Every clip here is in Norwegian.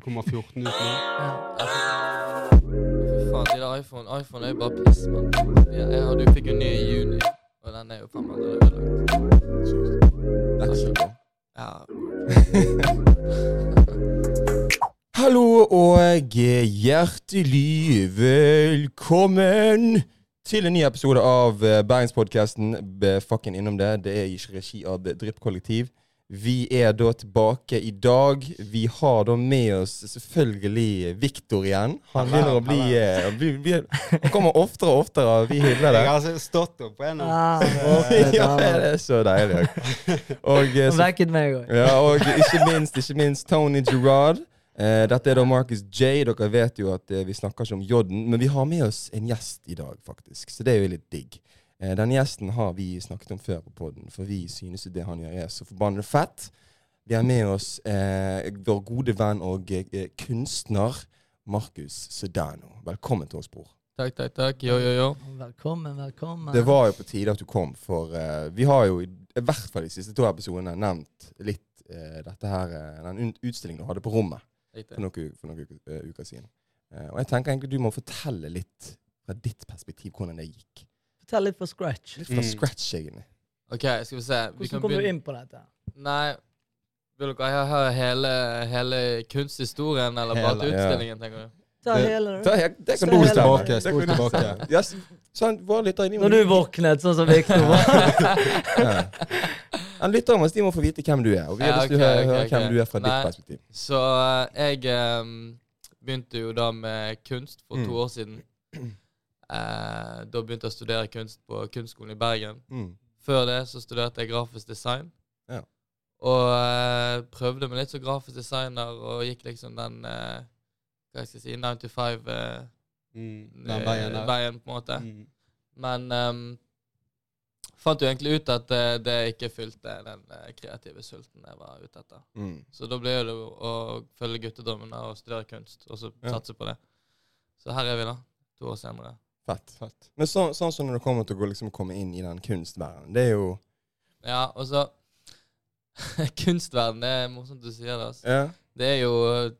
Kommer 14 ut nå. Ja. Faen, de der iPhone iPhone er jo bare piss, mann. Ja, jeg du fikk jo ny i juni, og den er jo faen meg ødelagt. Det er ikke så bra. Ja. Hallo og hjertelig velkommen til en ny episode av eh, Bergenspodkasten. Fucken innom det. Det er i regi av Dryppkollektiv. Vi er da tilbake i dag. Vi har da med oss selvfølgelig Viktor igjen. Han begynner å bli, eh, bli, bli Han kommer oftere og oftere, og vi hyller det. Jeg har altså stått opp på en av dem. Ja, det er så deilig. Og, eh, så meg òg. ja, og ikke minst, ikke minst Tony Gerard. Eh, dette er da Marcus J. Dere vet jo at vi snakker ikke om J-en, men vi har med oss en gjest i dag, faktisk. Så det er jo litt digg. Eh, denne gjesten har vi snakket om før på poden, for vi synes jo det han gjør er så forbannet fett. Vi har med oss eh, vår gode venn og eh, kunstner Marcus Sedano. Velkommen til oss, bror. Takk, takk, takk. Yo, yo, yo. Velkommen, velkommen. Det var jo på tide at du kom, for eh, vi har jo i, hvert fall de siste to episodene nevnt litt eh, dette her, eh, den utstillingen du hadde på rommet for noen, for noen uker, eh, uker siden. Eh, og jeg tenker egentlig du må fortelle litt fra ditt perspektiv hvordan det gikk. Fortell litt fra scratch. Litt fra Mm. scratch, egentlig. OK, skal vi se. Vi Hvordan kan kom du inn på dette? Nei, vil dere høre hele, hele kunsthistorien, eller bare Hele, ja. utstillingen, tenker du? Ta Det- hele, du. det kan Spol du bestemme. tilbake, Det kan spol du tilbake. bestemme. Ja, sånn, våre lytter inn i Når du våknet, sånn som Victor var. Ja. Han lytter om oss, de må få vite hvem du er. Og vi har Ja, lyst til å ok, høre, ok, høre ok. hvem du er fra Nei. ditt perspektiv. Så eh, jeg ehm, begynte jo da med kunst for to Mm. år siden. Eh, da begynte jeg å studere kunst på Kunstskolen i Bergen. Mm. Før det så studerte jeg grafisk design. Ja. Og eh, prøvde meg litt som grafisk designer, og gikk liksom den eh, Hva skal jeg si 9 to 5 eh, Mm, den veien på en måte. Mm. Men ehm, fant jo egentlig ut at det, det ikke fylte den eh, kreative sulten jeg var ute etter. Mm. Så da ble det å følge guttedommen og studere kunst, og så Ja. satse på det. Så her er vi, da. To år senere. Fett. fett. Men så, sånn som når det kommer til å gå, liksom, komme inn i den kunstverdenen, det er jo Ja, og så Kunstverden, det er morsomt du sier det. altså. ja. Det er jo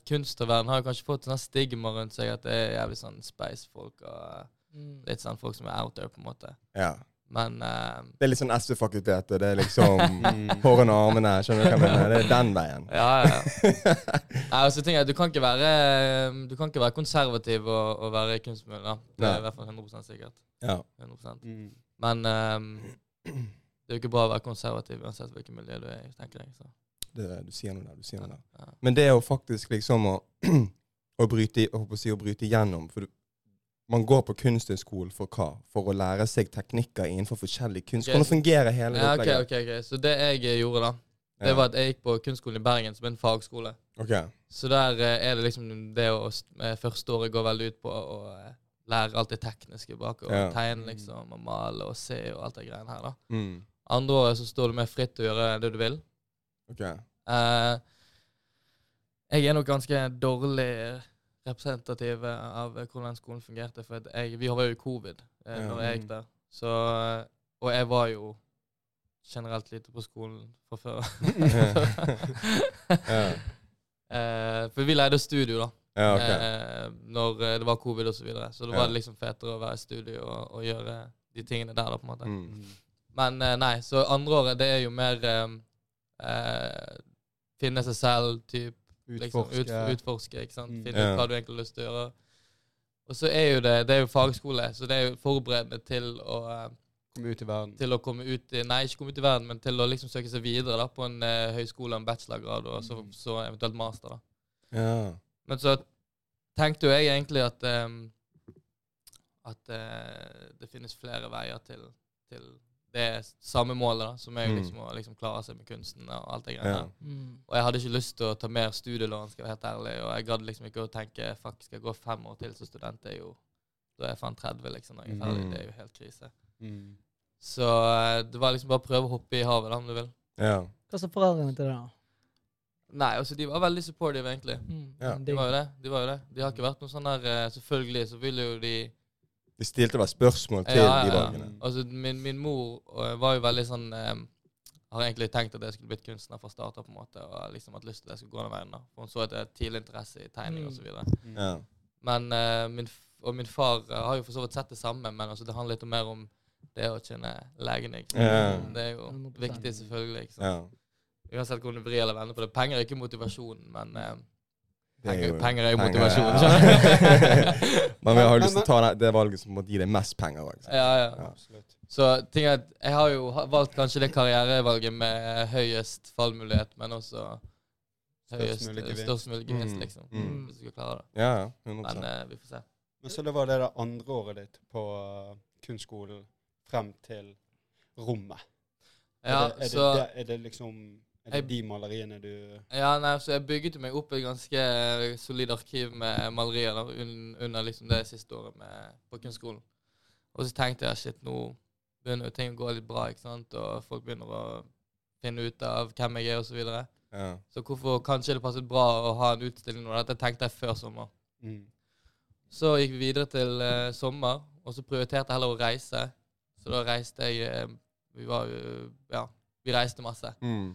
Kunstverden har jo kanskje fått sånn stigma rundt seg at det er jævlig sånn space-folk og Mm. litt sånn folk som er out there, på en måte. ja. Men uh, Det er litt sånn SV-fakultetet. Det er liksom hårene og armene. Skjønner du hva jeg mener? Det er den veien. Ja, ja. ja. Nei, altså, er, du, kan ikke være, du kan ikke være konservativ og, og være da. Det Nei. er i hvert fall 100 sikkert. Ja. 100%. Mm. Men um, det er jo ikke bra å være konservativ uansett hvilket miljø du er i, tenker jeg. Så. Det, du sier noe der. Du sier noe der. Ja. Men det er jo faktisk liksom å, å bryte jeg håper å si å bryte igjennom. For du, man går på kunsthøgskolen for hva? For å lære seg teknikker innenfor forskjellig kunst. Okay. Hvordan fungerer hele Ja, opplegget? Okay, okay, okay. Så det jeg eh, gjorde, da, det Ja. var at jeg gikk på Kunstskolen i Bergen, som er en fagskole. Okay. Så der eh, er det liksom det å eh, Første året går veldig ut på å eh, lære alt det tekniske bak. Og Ja. tegne, liksom, og male og se og alt det greiene her. da. Mm. Andre året så står du mer fritt til å gjøre det du vil. Okay. Jeg er nok ganske dårlig representativ av hvordan skolen fungerte. For jeg, vi var jo i covid eh, Ja. når jeg gikk der. Så, og jeg var jo generelt lite på skolen fra før. Ja. Eh, for vi leide studio, da. Ja, okay. eh, når eh, det var covid og Så, videre. så da var det liksom fetere å være i studio og, og gjøre de tingene der, da, på en måte. Mm. Men eh, nei, så andre året det er jo mer eh, eh, finne seg selv, typ. Liksom, ut, Utforske. utforske, ikke sant. Mm. Finne ut hva du egentlig har lyst til å gjøre. Og så er jo det det er jo fagskole, så det er jo forberedende til å, eh, Komme ut i verden. til å komme ut i Nei, ikke komme ut i verden, men til å liksom søke seg videre da, på en eh, høyskole, en bachelorgrad, og så, Mm. så eventuelt master. da. Ja. Men så tenkte jo jeg egentlig at um, at uh, det finnes flere veier til, til det samme målet, da, som er jo Mm. liksom å liksom klare seg med kunsten og alt det greiene Ja. Mm. Og jeg hadde ikke lyst til å ta mer studielån, skal jeg være helt ærlig, og jeg gadd liksom ikke å tenke fuck, skal jeg gå fem år til som student, det er jo Da er jeg faen 30 liksom når jeg er ferdig. Mm. Det er jo helt krise. Mm. Så eh, det var liksom bare å prøve å hoppe i havet, da, om du vil. ja. Hva sa foreldrene til det? da? Nei, altså de var veldig supportive, egentlig. Mm. Ja. De var jo det. De var jo det. De har ikke vært noe sånn der eh, Selvfølgelig så vil jo de De stilte vel spørsmål til Ja, ja, de ja. valgene. Altså, min, min mor eh, var jo veldig sånn eh, har egentlig tenkt at jeg skulle blitt kunstner fra starten på en måte, og liksom hatt lyst til at jeg skulle gå den veien. da. For hun så at jeg hadde tidlig interesse i tegning Mm. videre. Mm. Ja. Men eh, min, og min far eh, har jo for så vidt sett det samme, men altså, det handler litt mer om det å kjenne legene. ikke sant? Ja. Det er jo viktig, selvfølgelig. ikke sant? ja. Uansett hvordan du vrir eller vender på det. Penger er ikke motivasjonen, men eh, penger, penger er jo motivasjon. men du? Har jo lyst til å ta det, det valget som måtte gi deg mest penger òg. ja, ja. Ja. Absolutt. Så ting er at jeg har jo valgt kanskje det karrierevalget med høyest fallmulighet, men også høyest, størst mulig gevinst, Mm, liksom. mm. Hvis du skal klare det. Ja, ja. 100 Men eh, vi får se. Men så det var det det andre året ditt på uh, kunstskolen frem til rommet. Ja, er, det, er, så det, er det liksom Er det Jeg- de maleriene du Ja, nei, så jeg bygget meg opp et ganske solid arkiv med malerier da, un, under liksom det siste året med, på kunstskolen. Og så tenkte jeg shit, nå begynner jo ting å gå litt bra, ikke sant, og folk begynner å finne ut av hvem jeg er, og så videre. Ja. Så hvorfor kanskje det passet bra å ha en utstilling nå? Dette tenkte jeg før sommer. mm. Så gikk vi videre til uh, sommer, og så prioriterte jeg heller å reise. Så da reiste jeg eh, Vi var jo Ja, vi reiste masse. Mm.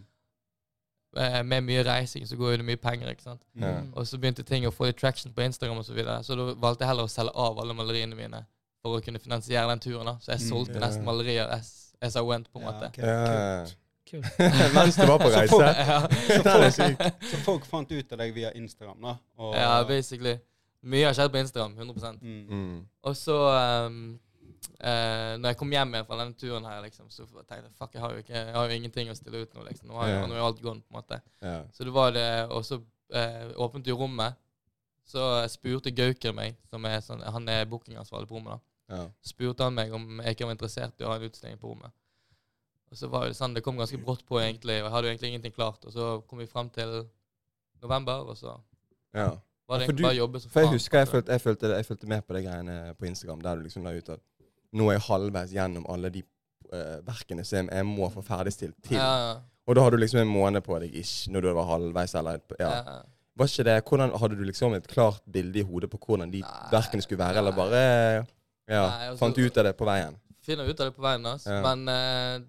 Eh, med mye reising så går det mye penger, ikke sant. Ja. Mm. Og så begynte ting å få litt traction på Instagram og Så, videre. så da valgte jeg heller å selge av alle maleriene mine for å kunne finansiere den turen. da. Så jeg Mm. solgte nesten malerier as, I went, på en måte. Ja. kult. Kult. Mens du var på Så reise. folk- ja. Den er. Så folk fant ut av deg via Instagram, da? Og, ja, basically. Mye har skjedd på Instagram. 100 mm. Mm. Og så um, eh, Når jeg kom hjem fra denne turen her, liksom, så tenkte jeg fuck, jeg har ikke, jeg har jo ingenting å stille ut nå. liksom. Nå, har Ja. nå er alt gone, på en måte. Ja. Så det var det, og så eh, åpnet jo rommet. Så spurte Gauker meg, som er sånn, han er bookingansvarlig på rommet, da. Ja. spurte han meg om jeg ikke var interessert i å ha en utstilling på rommet. Og så var det sånn, det kom ganske brått på, egentlig, og jeg hadde jo egentlig ingenting klart. Og så kom vi frem til november, og så ja. var det egentlig du- bare å jobbe som For jeg husker jeg følte, jeg, følte, jeg følte, mer på de greiene på Instagram, der du liksom la ut at nå er jeg halvveis gjennom alle de uh, verkene som jeg, må få ferdigstilt til. Ja, Og da hadde du liksom en måned på deg, ish, når du var halvveis, eller ja. ja. Var ikke det, hvordan, Hadde du liksom et klart bilde i hodet på hvordan de Nei, verkene skulle være, eller bare ja, Nei, altså- fant du ut av det på veien? Finner ut av det på veien, altså. Ja. Men uh,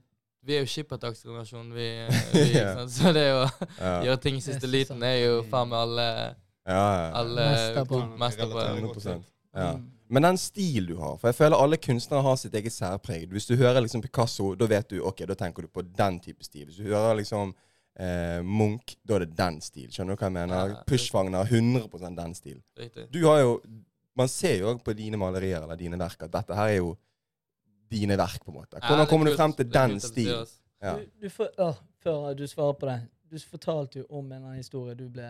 vi er jo skippertaksgenerasjon, vi. vi ikke Ja. Så det å Ja, gjøre ting i siste liten er jo faen meg alle, ja, ja. alle Mester på. mester på. 100%. ja. Men den stil du har For jeg føler alle kunstnere har sitt eget særpreg. Hvis du hører liksom Picasso, da vet du ok, da tenker du på den type stil. Hvis du hører liksom eh, Munch, da er det den stil. Skjønner du hva jeg mener? Ja, ja. 100% den stil. Riktig. Du har jo Man ser jo på dine malerier eller dine verk at dette her er jo dine verk, på en måte. Hvordan er kommer du frem til er den du det. Ja. Du, du får, å, før du svarer på det. Du fortalte jo om en eller annen historie du ble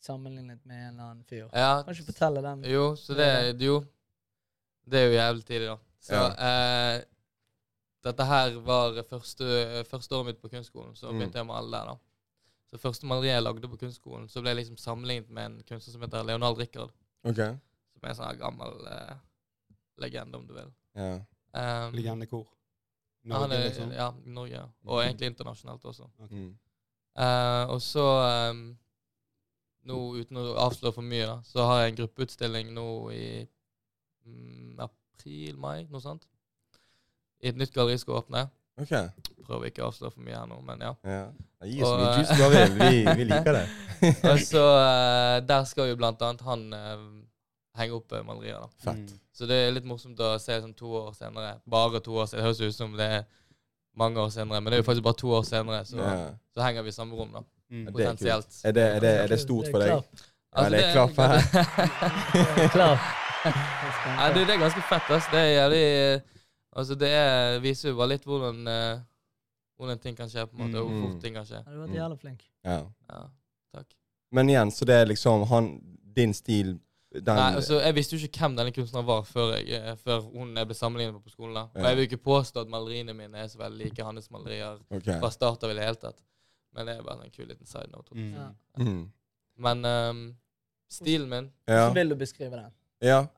sammenlignet med en eller annen fyr. Ja, Kan ikke fortelle den? Jo, så det Jo. Det er jo jævlig tidlig, da. Så eh, dette her var første, første året mitt på kunstskolen. Så Mm. begynte jeg å male der, da. Så første maleri jeg lagde på kunstskolen, så ble jeg liksom sammenlignet med en kunstner som heter Leonard Rikard. Ok. Som er en sånn gammel eh, legende, om du vil. Ja. Um, Legendekor. ja, han Norge, er, liksom. Ja, Norge. ja. Og egentlig internasjonalt også. Mm. Uh, og så um, Nå uten å avsløre for mye, da, så har jeg en gruppeutstilling nå i mm, april-mai, noe sånt. I et nytt galleri skal åpne. Okay. Prøver ikke å avsløre for mye her nå, men ja. Ja. Gi oss mye eh, juice. Vi, vi liker det. Og så eh, Der skal jo blant annet han eh, henge opp malerier, da. Fett. Mm. Så det er litt morsomt å se sånn to år senere. Bare to år senere. Det høres ut som det er mange år senere, men det er jo faktisk bare to år senere, så, Ja. så henger vi i samme rom, da. Mm. Potensielt. Er det, er, det, er det stort for deg? Altså, Ja, det er klart er klart. Nei, du, det er ganske fett, ass. Det er jævlig Altså, det er, viser jo bare litt hvordan uh, Hvordan ting kan skje, på en måte, og hvor Mm. fort ting kan skje. Ja, Du har vært jævlig flink. Ja. Ja, takk. Men igjen, så det er liksom han, din stil den, Nei, altså, Jeg visste jo ikke hvem denne kunstneren var før, jeg, eh, før hun jeg ble sammenlignet med på skolen. da. Og jeg vil ikke påstå at maleriene mine er så veldig like hans malerier okay. fra start av i det hele tatt. Men det er bare en kul liten side note. Mm. Ja. Mm. Men um, stilen min Ja. Så vil du beskrive den.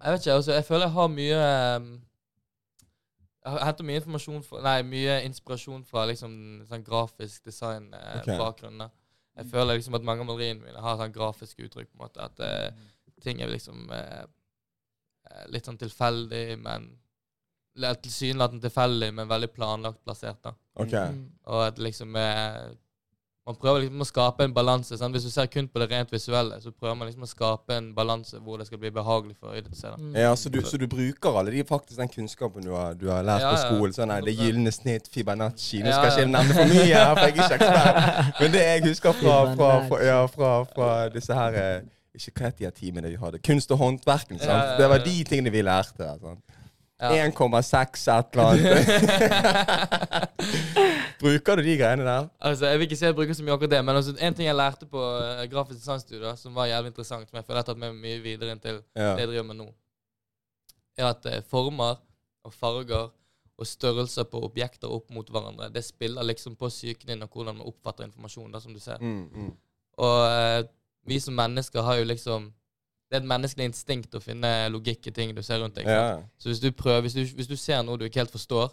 Jeg vet ikke, altså, jeg føler jeg har mye um, Jeg har hentet mye informasjon fra, Nei, mye inspirasjon fra liksom sånn grafisk design-bakgrunnen. Okay. bakgrunn. Jeg føler liksom at mange av maleriene mine har sånn grafisk uttrykk. på en måte, At uh, ting er liksom eh, eh, litt sånn tilfeldig, men tilsynelatende tilfeldig, men veldig planlagt plassert. da. Okay. Mm. Og at liksom eh, Man prøver liksom å skape en balanse. sant? Hvis du ser kun på det rent visuelle, så prøver man liksom å skape en balanse hvor det skal bli behagelig for øyet. Mm. Ja, så du, så du bruker alle de faktisk den kunnskapen du har, du har lært Ja, på skolen? Sånn her, det gylne snitt, Fibonacci Nå skal jeg ja. ikke nevne for mye, her, for jeg er ikke ekspert. Men det jeg husker fra, fra, fra, ja, fra, fra disse her eh, Ikke hva het de her timene vi hadde? Kunst og håndverken. sant? Ja, ja, ja. Det var de tingene vi lærte. Sant? Ja. 1,6 et eller annet. Bruker du de greiene der? Altså, Jeg vil ikke si jeg bruker så mye akkurat det, men altså, en ting jeg lærte på uh, grafisk designstudio som var jævlig interessant, som jeg føler jeg har tatt med meg mye videre inn til Ja. det jeg driver med nå, er at uh, former og farger og størrelser på objekter opp mot hverandre, det spiller liksom på psyken din og hvordan man oppfatter informasjon, da, som du ser. Mm, mm. Og uh, vi som mennesker har jo liksom Det er et menneskelig instinkt å finne logikk i ting du ser rundt deg. Ja. Så hvis du, prøver, hvis, du, hvis du ser noe du ikke helt forstår,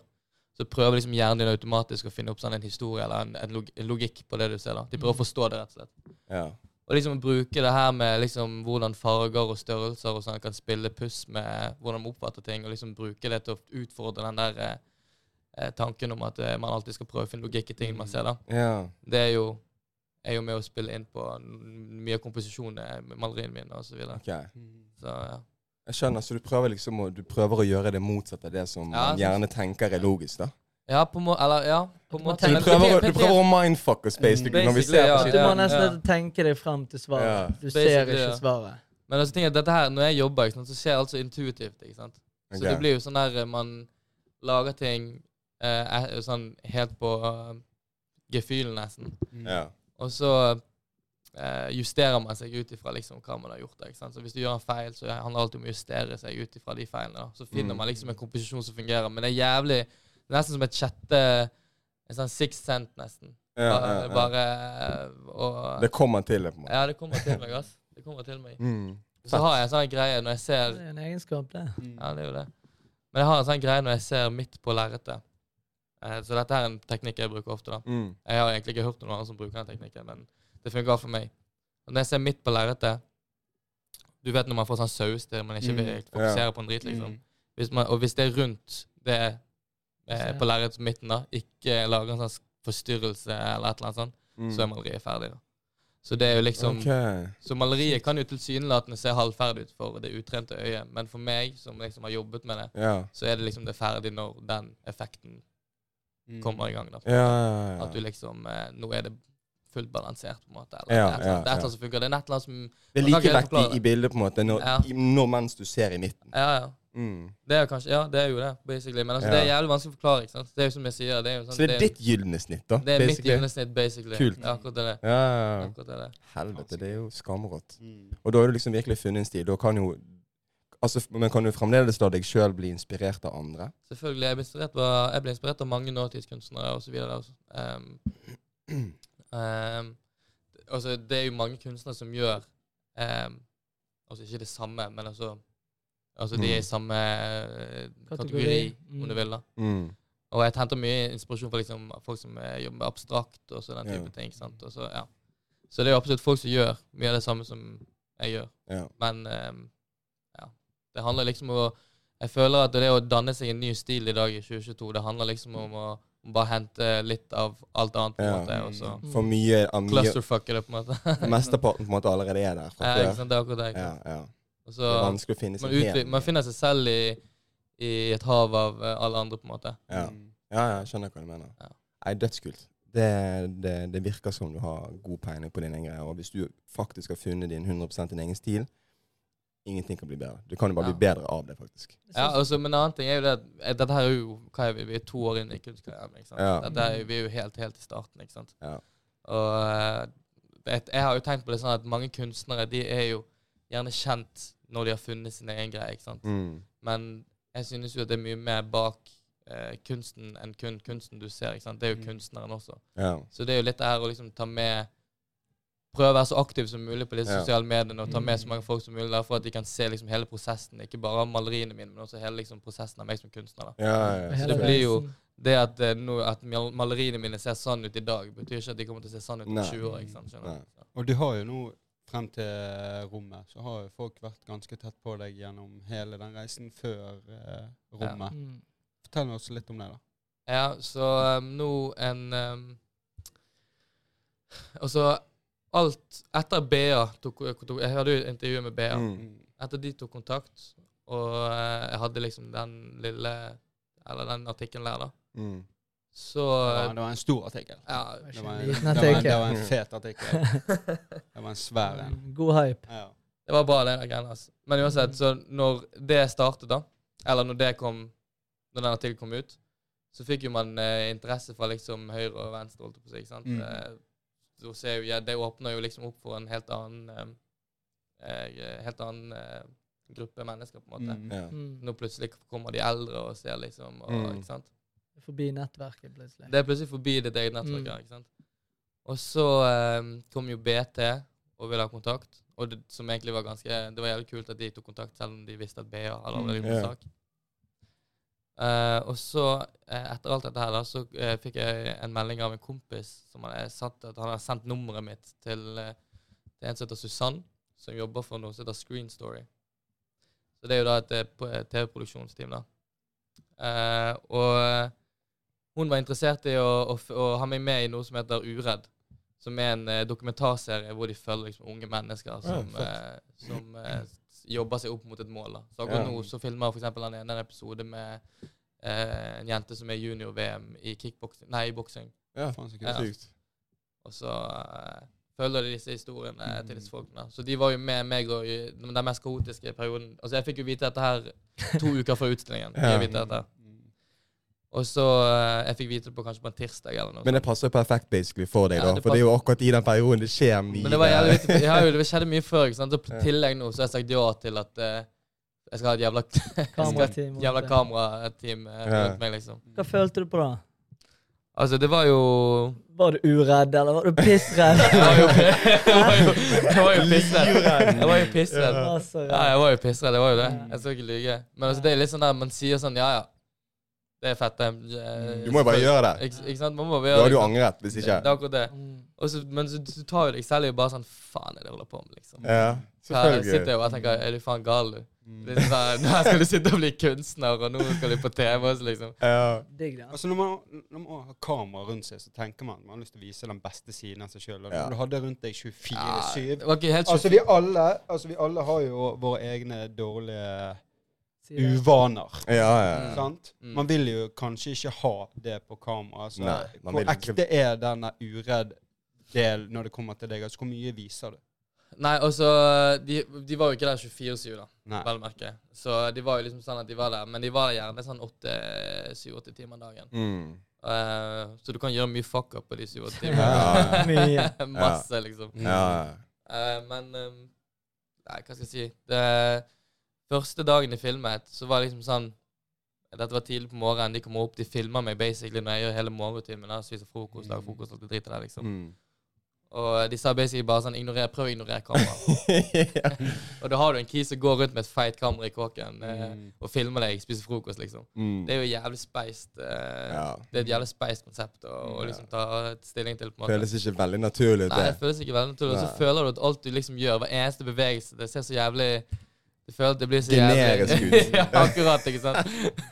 så prøver liksom hjernen din automatisk å finne opp sånn en historie eller en, en, log en logikk på det du ser. da. De prøver å forstå det, rett og slett. ja. Og liksom bruke det her med liksom hvordan farger og størrelser og sånn kan spille puss med hvordan man oppfatter ting, og liksom bruke det til å utfordre den der eh, eh, tanken om at eh, man alltid skal prøve å finne logikk i ting man ser. da. ja. Det er jo, er jo med å spille inn på mye av komposisjonene, med maleriene mine og så videre. Ok. Så ja. Jeg skjønner, så du prøver liksom å, du prøver å gjøre det motsatte av det som Ja, man gjerne tenker er logisk, da? Ja, på må eller, ja, på må du prøver, du prøver å mindfuck oss, basically, når vi ser ja. på Du må nesten Ja. tenke deg frem til svaret. Ja. Du ser ikke ja. svaret. Men altså, er, dette her, når jeg jobber, ikke sant, så skjer alt så intuitivt. ikke sant? Så okay. det blir jo sånn der eh, man lager ting eh, eh, sånn helt på uh, gefühlen, nesten. Mm. Ja. Og så eh, justerer man seg ut ifra liksom, hva man har gjort. ikke sant? Så Hvis du gjør en feil, så handler det alltid om å justere seg ut ifra de feilene. da. Så finner Mm. man liksom en komposisjon som fungerer. Men det er jævlig det er Nesten som et sjette En sånn six cent, nesten. Ja, ja, ja. bare eh, og, Det kommer til det, på en måte. Ja, det kommer til meg, ass. Det kommer til meg. Mm. Så har jeg en sånn greie når jeg ser Det er en egenskap, det. Ja, det er jo det. Men jeg har en sånn greie når jeg ser midt på lerretet. Eh, så dette er en teknikk jeg bruker ofte. da. Mm. Jeg har egentlig ikke hørt noen andre som bruker den teknikken, men det fungerer for meg. Og når jeg ser midt på lerretet Du vet når man får sånn saus der man ikke Mm. vil fokusere på en drit, liksom. Hvis man, og hvis det er rundt det eh, på lerretets midten, da, ikke lager en sånn forstyrrelse eller et eller annet sånt, Mm. så er maleriet ferdig. da. Så det er jo liksom okay. så maleriet kan jo tilsynelatende se halvferdig ut for det utrente øyet, men for meg, som liksom har jobbet med det, Ja. så er det liksom det ferdig når den effekten. Kommer i gang. da. Ja, ja, ja. At du liksom eh, Nå er det fullt balansert, på en måte. Ja, Eller det er et eller ja, annet- det er et eller ja. annet som funker. Det er et eller annet som Det er like kan ikke helt likevektig forklare i bildet, på en måte, når, Ja. i, når mens du ser i midten. Ja, ja. Mm. Det er kanskje Ja, det er jo det, basically. Men altså, Ja. det er jævlig vanskelig å forklare. ikke sant? Det er jo som jeg sier, det er jo sånn Så det er ditt gylne snitt, da? Det er mitt basically. gylne snitt, basically. Kult. Ja, akkurat det. Ja, ja, ja. Akkurat det. det. Helvete, det er jo skamrått. Mm. Og da har du liksom virkelig funnet en stil. Da kan jo Altså, men kan du fremdeles la deg sjøl bli inspirert av andre? Selvfølgelig. Jeg ble inspirert av, jeg ble inspirert av mange nåtidskunstnere osv. Um, um, altså, det er jo mange kunstnere som gjør um, Altså ikke det samme, men altså Altså de er i Mm. samme eh, kategori, Kategori, mm. om du vil. da. Mm. Og jeg henter mye inspirasjon fra liksom, folk som eh, jobber med abstrakt og så den type Ja. ting. sant? Og så, ja. så det er jo absolutt folk som gjør mye av det samme som jeg gjør. Ja. Men ehm, ja. Det handler liksom om å Jeg føler at det å danne seg en ny stil i dag i 2022, det handler liksom om å bare hente litt av alt annet, på en Ja. måte, og så Mm. For mye av mye clusterfucke det, på en måte. Mesteparten på en måte allerede er der fra ja, ikke sant? Det er akkurat det. Ja, ja. Også, Det er vanskelig å finne seg man helt. finner seg selv i, i et hav av eh, alle andre, på en måte. Ja. Mm. ja, ja, skjønner hva du mener. Ja. Nei, dødskult. Det, det, det virker som du har god peiling på dine greier. Og hvis du faktisk har funnet din 100 din egen stil, ingenting kan bli bedre. Du kan jo bare Ja. bli bedre av det, faktisk. Ja, altså, Men en annen ting er jo det at eh, dette her er jo hva er vi, vi er to år inn i kunstkarrieren. ikke sant? Ja. Dette er, vi er jo helt, helt i starten. ikke sant? Ja. Og eh, det, jeg har jo tenkt på det sånn at mange kunstnere de er jo gjerne kjent når de har funnet sin egen greie. ikke sant? Mm. Men jeg synes jo at det er mye mer bak eh, kunsten enn kun kunsten du ser. ikke sant? Det er jo Mm. kunstneren også. Ja. Så det er jo litt det her å liksom ta med Prøve å være så aktiv som mulig på disse Ja. sosiale mediene og ta med så Mm. mange folk som mulig, der for at de kan se liksom hele prosessen. Ikke bare maleriene mine, men også hele liksom prosessen av meg som kunstner. da. Ja, ja, ja. Hele det blir jo- Det at, no, at maleriene mine ser sånn ut i dag, betyr ikke at de kommer til å se sånn ut om 20 år. ikke sant? Skjønner du? Og du har jo nå, frem til rommet, så har jo folk vært ganske tett på deg gjennom hele den reisen før eh, rommet. Mm. Fortell oss litt om det, da. Ja, så um, nå en um, Altså, alt etter BA tok, tok Jeg hadde jo intervju med BA. Mm. Etter de tok kontakt, og eh, jeg hadde liksom den lille Eller den artikkelen der, da. Mm. Så Ja, det var en stor artikkel. Ja. Det var en, Liten det var en, det var en fet artikkel. Det var en svær en. God hype. Ja. Det var bra, det greiene. Altså. Men uansett, så når det startet, da, eller når det kom Når den artikkelen kom ut, så fikk jo man eh, interesse fra liksom høyre og venstre, holdt jeg på å si. ikke sant? Mm. Så ser jo, ja, det åpner jo liksom opp for en helt annen eh, eh, Helt annen eh, gruppe mennesker, på en måte. Mm. Ja. Mm. Nå plutselig kommer de eldre og ser, liksom. Og, Mm. ikke sant? Forbi nettverket, plutselig. Det er plutselig forbi ditt eget nettverk. Mm. ikke sant? Og så eh, kom jo BT og ville ha kontakt. Og det, som egentlig var ganske Det var jævlig kult at de tok kontakt, selv om de visste at BA hadde allerede Mm, gjort sak. Eh, og så, eh, etter alt dette her, da, så uh, fikk jeg en melding av en kompis som hadde sendt, at han hadde sendt nummeret mitt til, uh, til en som heter Susann, som jobber for noe som heter Screen Story. Så det er jo da et TV-produksjonsteam, da. Og hun var interessert i å, å, å ha meg med i noe som heter Uredd. Som er en dokumentarserie hvor de følger liksom, unge mennesker som, ja, som jobber seg opp mot et mål. Da. Så akkurat Ja. nå så filmer eksempel han ene en episode med eh, en jente som er junior-VM i kickboksing Nei, i boksing. Ja, Faen, så Ja. sykt. Og så eh, følger de disse historiene Mm. til disse folkene. Så de var jo med meg og i den mest kaotiske perioden. Altså Jeg fikk jo vite dette her to uker før utstillingen. Ja. jeg vite dette. Og så uh, Jeg fikk vite det på kanskje på en tirsdag eller noe. Men det passer jo perfekt basically for deg, Ja, da. det For det er jo akkurat i den perioden det skjer mye. Men det var jævlig viktig. Jeg har jo, det skjedde mye før. ikke sant? Så I tillegg nå så har jeg sagt ja til at uh, jeg skal ha et jævla, Kamerateam. jævla kamerateam Ja. rundt meg, liksom. Hva følte du på da? Altså, det var jo Var du uredd, eller var du pissredd? Jeg var jo, pissredd. Jeg var jo pissredd. Ja, jeg var jo pissredd. Jeg var jo det. Jeg skal ikke lyge. Men altså, det er litt sånn der man sier sånn Ja, ja. Det er fett. det. Eh, Du må jo bare gjøre det. Ikke, ikke sant? Man må bare Du gjøre hadde jo liksom. angret hvis ikke. Det det er akkurat det. Mm. Og så, men så, du tar jo deg selv i bare sånn Faen er det holder på med, liksom. Ja, Her sitter jeg selvfølgelig. jo og tenker Er du faen gal, du? Mm. Sånn, Nå skal du sitte og bli kunstner, og nå skal du på TV også, liksom. Ja. Digg, det. Altså når man, når man har kamera rundt seg, så tenker man man har lyst til å vise den beste siden av seg sjøl. Ja. Du hadde rundt deg 24-7 det var ikke helt Altså vi alle, altså vi alle har jo våre egne dårlige. Uvaner. Ja, ja. ja. Sant? Mm. Man vil jo kanskje ikke ha det på kamera. Altså, Nei, hvor vil ekte er denne uredd del når det kommer til deg? Altså, hvor mye viser du? Nei, altså de, de var jo ikke der 24-7, da, Nei. vel å merke. Så de var jo liksom sånn at de var der. Men de var der gjerne sånn 7-8 timer dagen. Mm. Uh, så du kan gjøre mye fuck up på de 7-8 Ja, timene. ja. Masse, liksom. ja. Uh, men um, Nei, hva skal jeg si? Det første dagen de filmet, så var det liksom sånn Dette var tidlig på morgenen. De kommer opp, de filmer meg basically når jeg gjør hele morgentimen. Spiser frokost, lager frokost, alt det dritet der, liksom. Mm. Og de sa basically bare sånn ignorer, Prøv å ignorere kameraet. og da har du en key som går rundt med et feit kamera i kåken eh, Mm. og filmer deg spiser frokost, liksom. Mm. Det er jo jævlig speist. Eh, Ja. Det er et jævlig speist konsept å Ja. liksom ta stilling til, på en måte. Føles ikke veldig naturlig ut, Nei, det det. føles ikke veldig naturlig. Og så føler du at alt du liksom gjør, hver eneste bevegelse, det ser så jævlig Du føler at det blir så Generisk jævlig ut. ja, akkurat, ikke sant.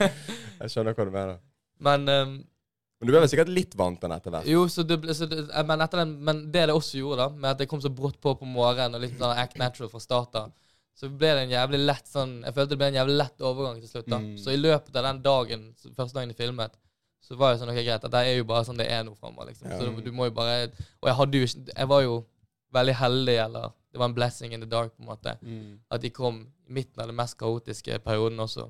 Jeg skjønner hva du mener. Men um, Men du ble vel sikkert litt vant til den etter hvert? jo, så det, så det, eh, men, etter den, men det det også gjorde, da, med at det kom så brått på på morgenen, og litt sånn act natural fra starten, så ble det en jævlig lett sånn Jeg følte det ble en jævlig lett overgang til slutt. da. Mm. Så i løpet av den dagen, første dagen de filmet, så var det sånn ok, greit, at det er jo bare sånn det er nå framover, liksom. Ja. Så du, du må jo bare Og jeg hadde jo Jeg var jo veldig heldig, eller det var en blessing in the dark, på en måte. Mm. At de kom i midten av den mest kaotiske perioden også.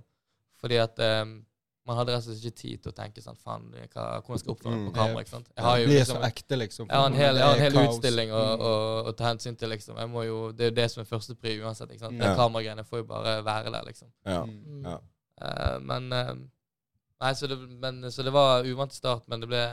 Fordi at um, man hadde rett og slett ikke tid til å tenke sånn Faen, hvordan skal jeg oppføre meg Mm. på kamera? ikke sant? Jeg har jo blir liksom så ekte, liksom. jeg har en hel, har en hel utstilling å, Mm. å, å ta hensyn til, liksom. Jeg må jo, det er jo det som er første pri uansett. ikke sant? Mm. Det Ja. kameragreiene får jo bare være der, liksom. Ja. Mm. Mm. Ja. Uh, men eh, Nei, så det, men, så det var uvant start, men det ble,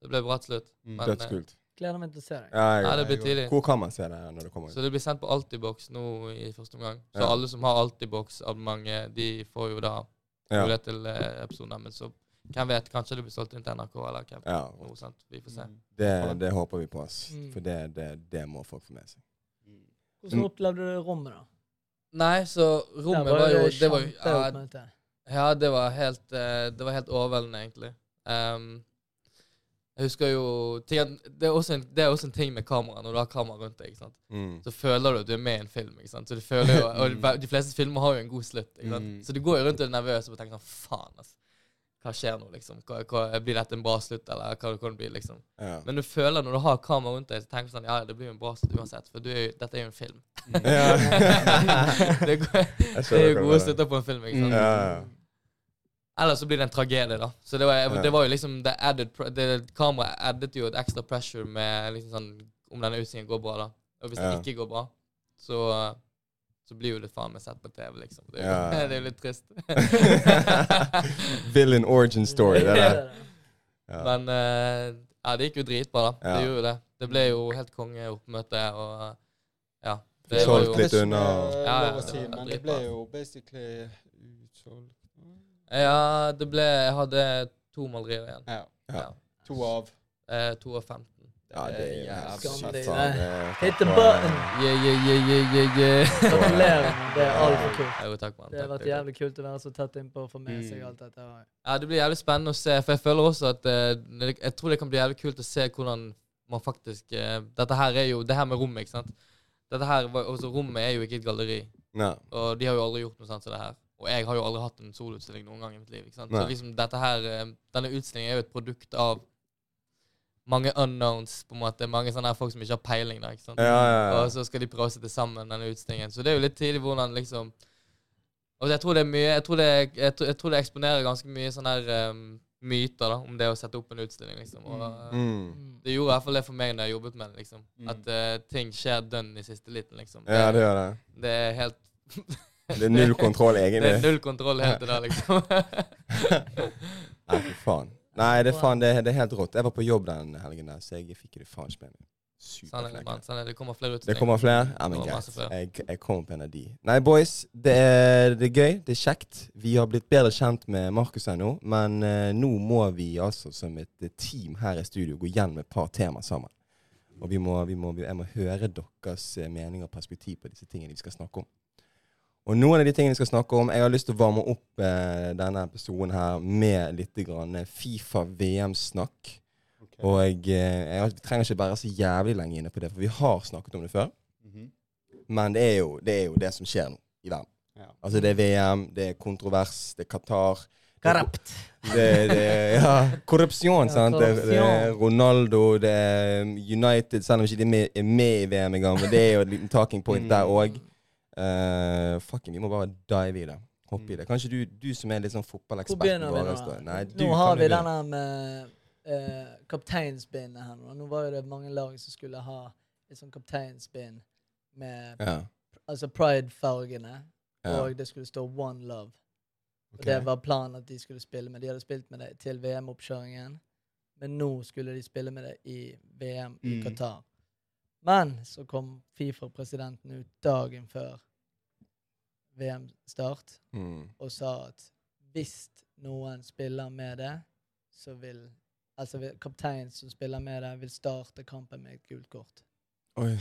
det ble bra til slutt. Mm. Men, eh, Dødskult. Gleder meg til å se deg. Ja, Nei, det blir tidlig. hvor kan man se det når det kommer ut? Så det blir sendt på Altibox nå i første omgang. Så Ja. alle som har Altibox-abonnementet, de får jo da Ja. mulighet til eh, episoden Men så hvem vet, kanskje det blir solgt inn til NRK eller hvem. ja. Noe sånt. Vi får se. Mm. Det, det håper vi på, ass. Mm. For det, det, det må folk få med seg. Mm. Hvordan opplevde du rommet, da? Nei, så rommet var jo det Det var jo ja, kjempeoppmøte. Ja, det var helt, eh, det var helt overveldende, egentlig. Ehm, jeg husker jo det, er en, det er også en ting med kamera, når du har kamera rundt deg. ikke? Mm. Så føler du at du er med i en film. ikke sant? Så du føler jo, Og de- de fleste filmer har jo en god slutt. ikke? Mm. Så du går jo rundt og er nervøs og tenker sånn Faen, altså. Hva skjer nå, liksom? Hva, hva, blir dette en bra slutt, eller hva kan det bli, liksom? Ja. Men du føler når du har kamera rundt deg, så tenker du sånn Ja, det blir jo en bra slutt uansett, for du er jo, dette er jo en film. Ja. det, er, det er jo gode slutter på en film, ikke sant? Ja, ja. Eller så blir det en tragedie, da. Så det var, Ja. det var jo liksom det added, det, Kameraet addet jo et ekstra pressure med liksom sånn om denne utstillingen går bra, da. Og hvis Ja. det ikke går bra, så så blir jo det faen meg sett på TV, liksom. Det er Ja. det er jo litt trist. Villain origin story, det der. Ja. Men uh, ja, det gikk jo dritbra, da. Ja. Det gjorde jo det. Det ble jo helt kongeoppmøte, og ja. Det Solgt var jo litt unna. Ja, Ja, ja, det var det ble jo basically utsolgt. Ja, det ble Jeg hadde to malerier igjen. Ja. Ja. To av. Eh, to av 15. Ja, det er jævlig Hit the button! Yeah, yeah, yeah, yeah, yeah, yeah. Gratulerer. Det er altfor kult. Jo, takk, man. Det har vært jævlig kult å være så tett innpå og få med seg Mm. alt dette. Ja, Det blir jævlig spennende å se, for jeg føler også at eh, Jeg tror det kan bli jævlig kult å se hvordan man faktisk eh, Dette her er jo Det her med rommet, ikke sant. Dette her, også Rommet er jo ikke et galleri, Nei. og de har jo aldri gjort noe sånt som det her. Og jeg har jo aldri hatt en soloutstilling noen gang i mitt liv. ikke sant? Nei. Så liksom dette her, eh, Denne utstillingen er jo et produkt av mange unknowns, på en måte. Mange sånne her folk som ikke har peiling. da, ikke sant? Ja, ja, ja. Og så skal de prøve å sette sammen denne utstillingen. Så det er jo litt tidlig hvordan liksom Og jeg tror det er mye Jeg tror det, jeg, tror- jeg tror det eksponerer ganske mye sånne her um, myter da om det å sette opp en utstilling. liksom. Og Mm. Mm. Det gjorde i hvert fall det for meg når jeg jobbet med det. liksom. Mm. At uh, ting skjer dønn i siste liten. liksom. Ja, det gjør det. det er helt Det er null kontroll, egentlig. Det er null kontroll helt til det, liksom. Nei, for faen. Nei, det er faen, det, det er helt rått. Jeg var på jobb den helgen der, så jeg fikk det faen ikke med meg. Sånn det, mann. Sånn er det. kommer flere Det kommer flere? Ja, men greit. Jeg, jeg kommer på en av de. Nei, boys. Det er, det er gøy. Det er kjekt. Vi har blitt bedre kjent med Markus ennå, men uh, nå må vi altså som et team her i studio gå gjennom et par tema sammen. Og vi må, vi må, jeg må høre deres eh, mening og perspektiv på disse tingene vi skal snakke om. Og noen av de tingene vi skal snakke om Jeg har lyst til å varme opp eh, denne episoden her med litt grann Fifa VM-snakk. Okay. Og eh, jeg trenger ikke være så jævlig lenge inne på det, for vi har snakket om det før. Mhm. Men det er, jo, det er jo det som skjer nå i verden. Ja. Altså Det er VM, det er kontrovers, det er Qatar. Korrupt. Det, det ja, korrupsjon, Ja, sant. Det, det er. Ronaldo, det er United, selv om ikke de med, er med i VM engang. Men det er jo et liten talking point Mm. der òg. Fucking, vi må bare dive i det. Hoppe i det. Kanskje du, du som er litt sånn fotballekspert Hvor begynner vi nå? Nei, Nå har vi denne med uh, kapteinsbindet her nå. Nå var jo det mange lag som skulle ha et sånt kapteinsbind med Ja. altså pride-fargene, ja. og det skulle stå One Love. Og. Det var planen at de skulle spille med. De hadde spilt med det til VM-oppkjøringen, men nå skulle de spille med det i VM i Mm. Qatar. Men så kom Fifa-presidenten ut dagen før VM-start Mm. og sa at hvis noen spiller med det, så vil Altså kapteinen som spiller med det, vil starte kampen med et gult kort. Oi.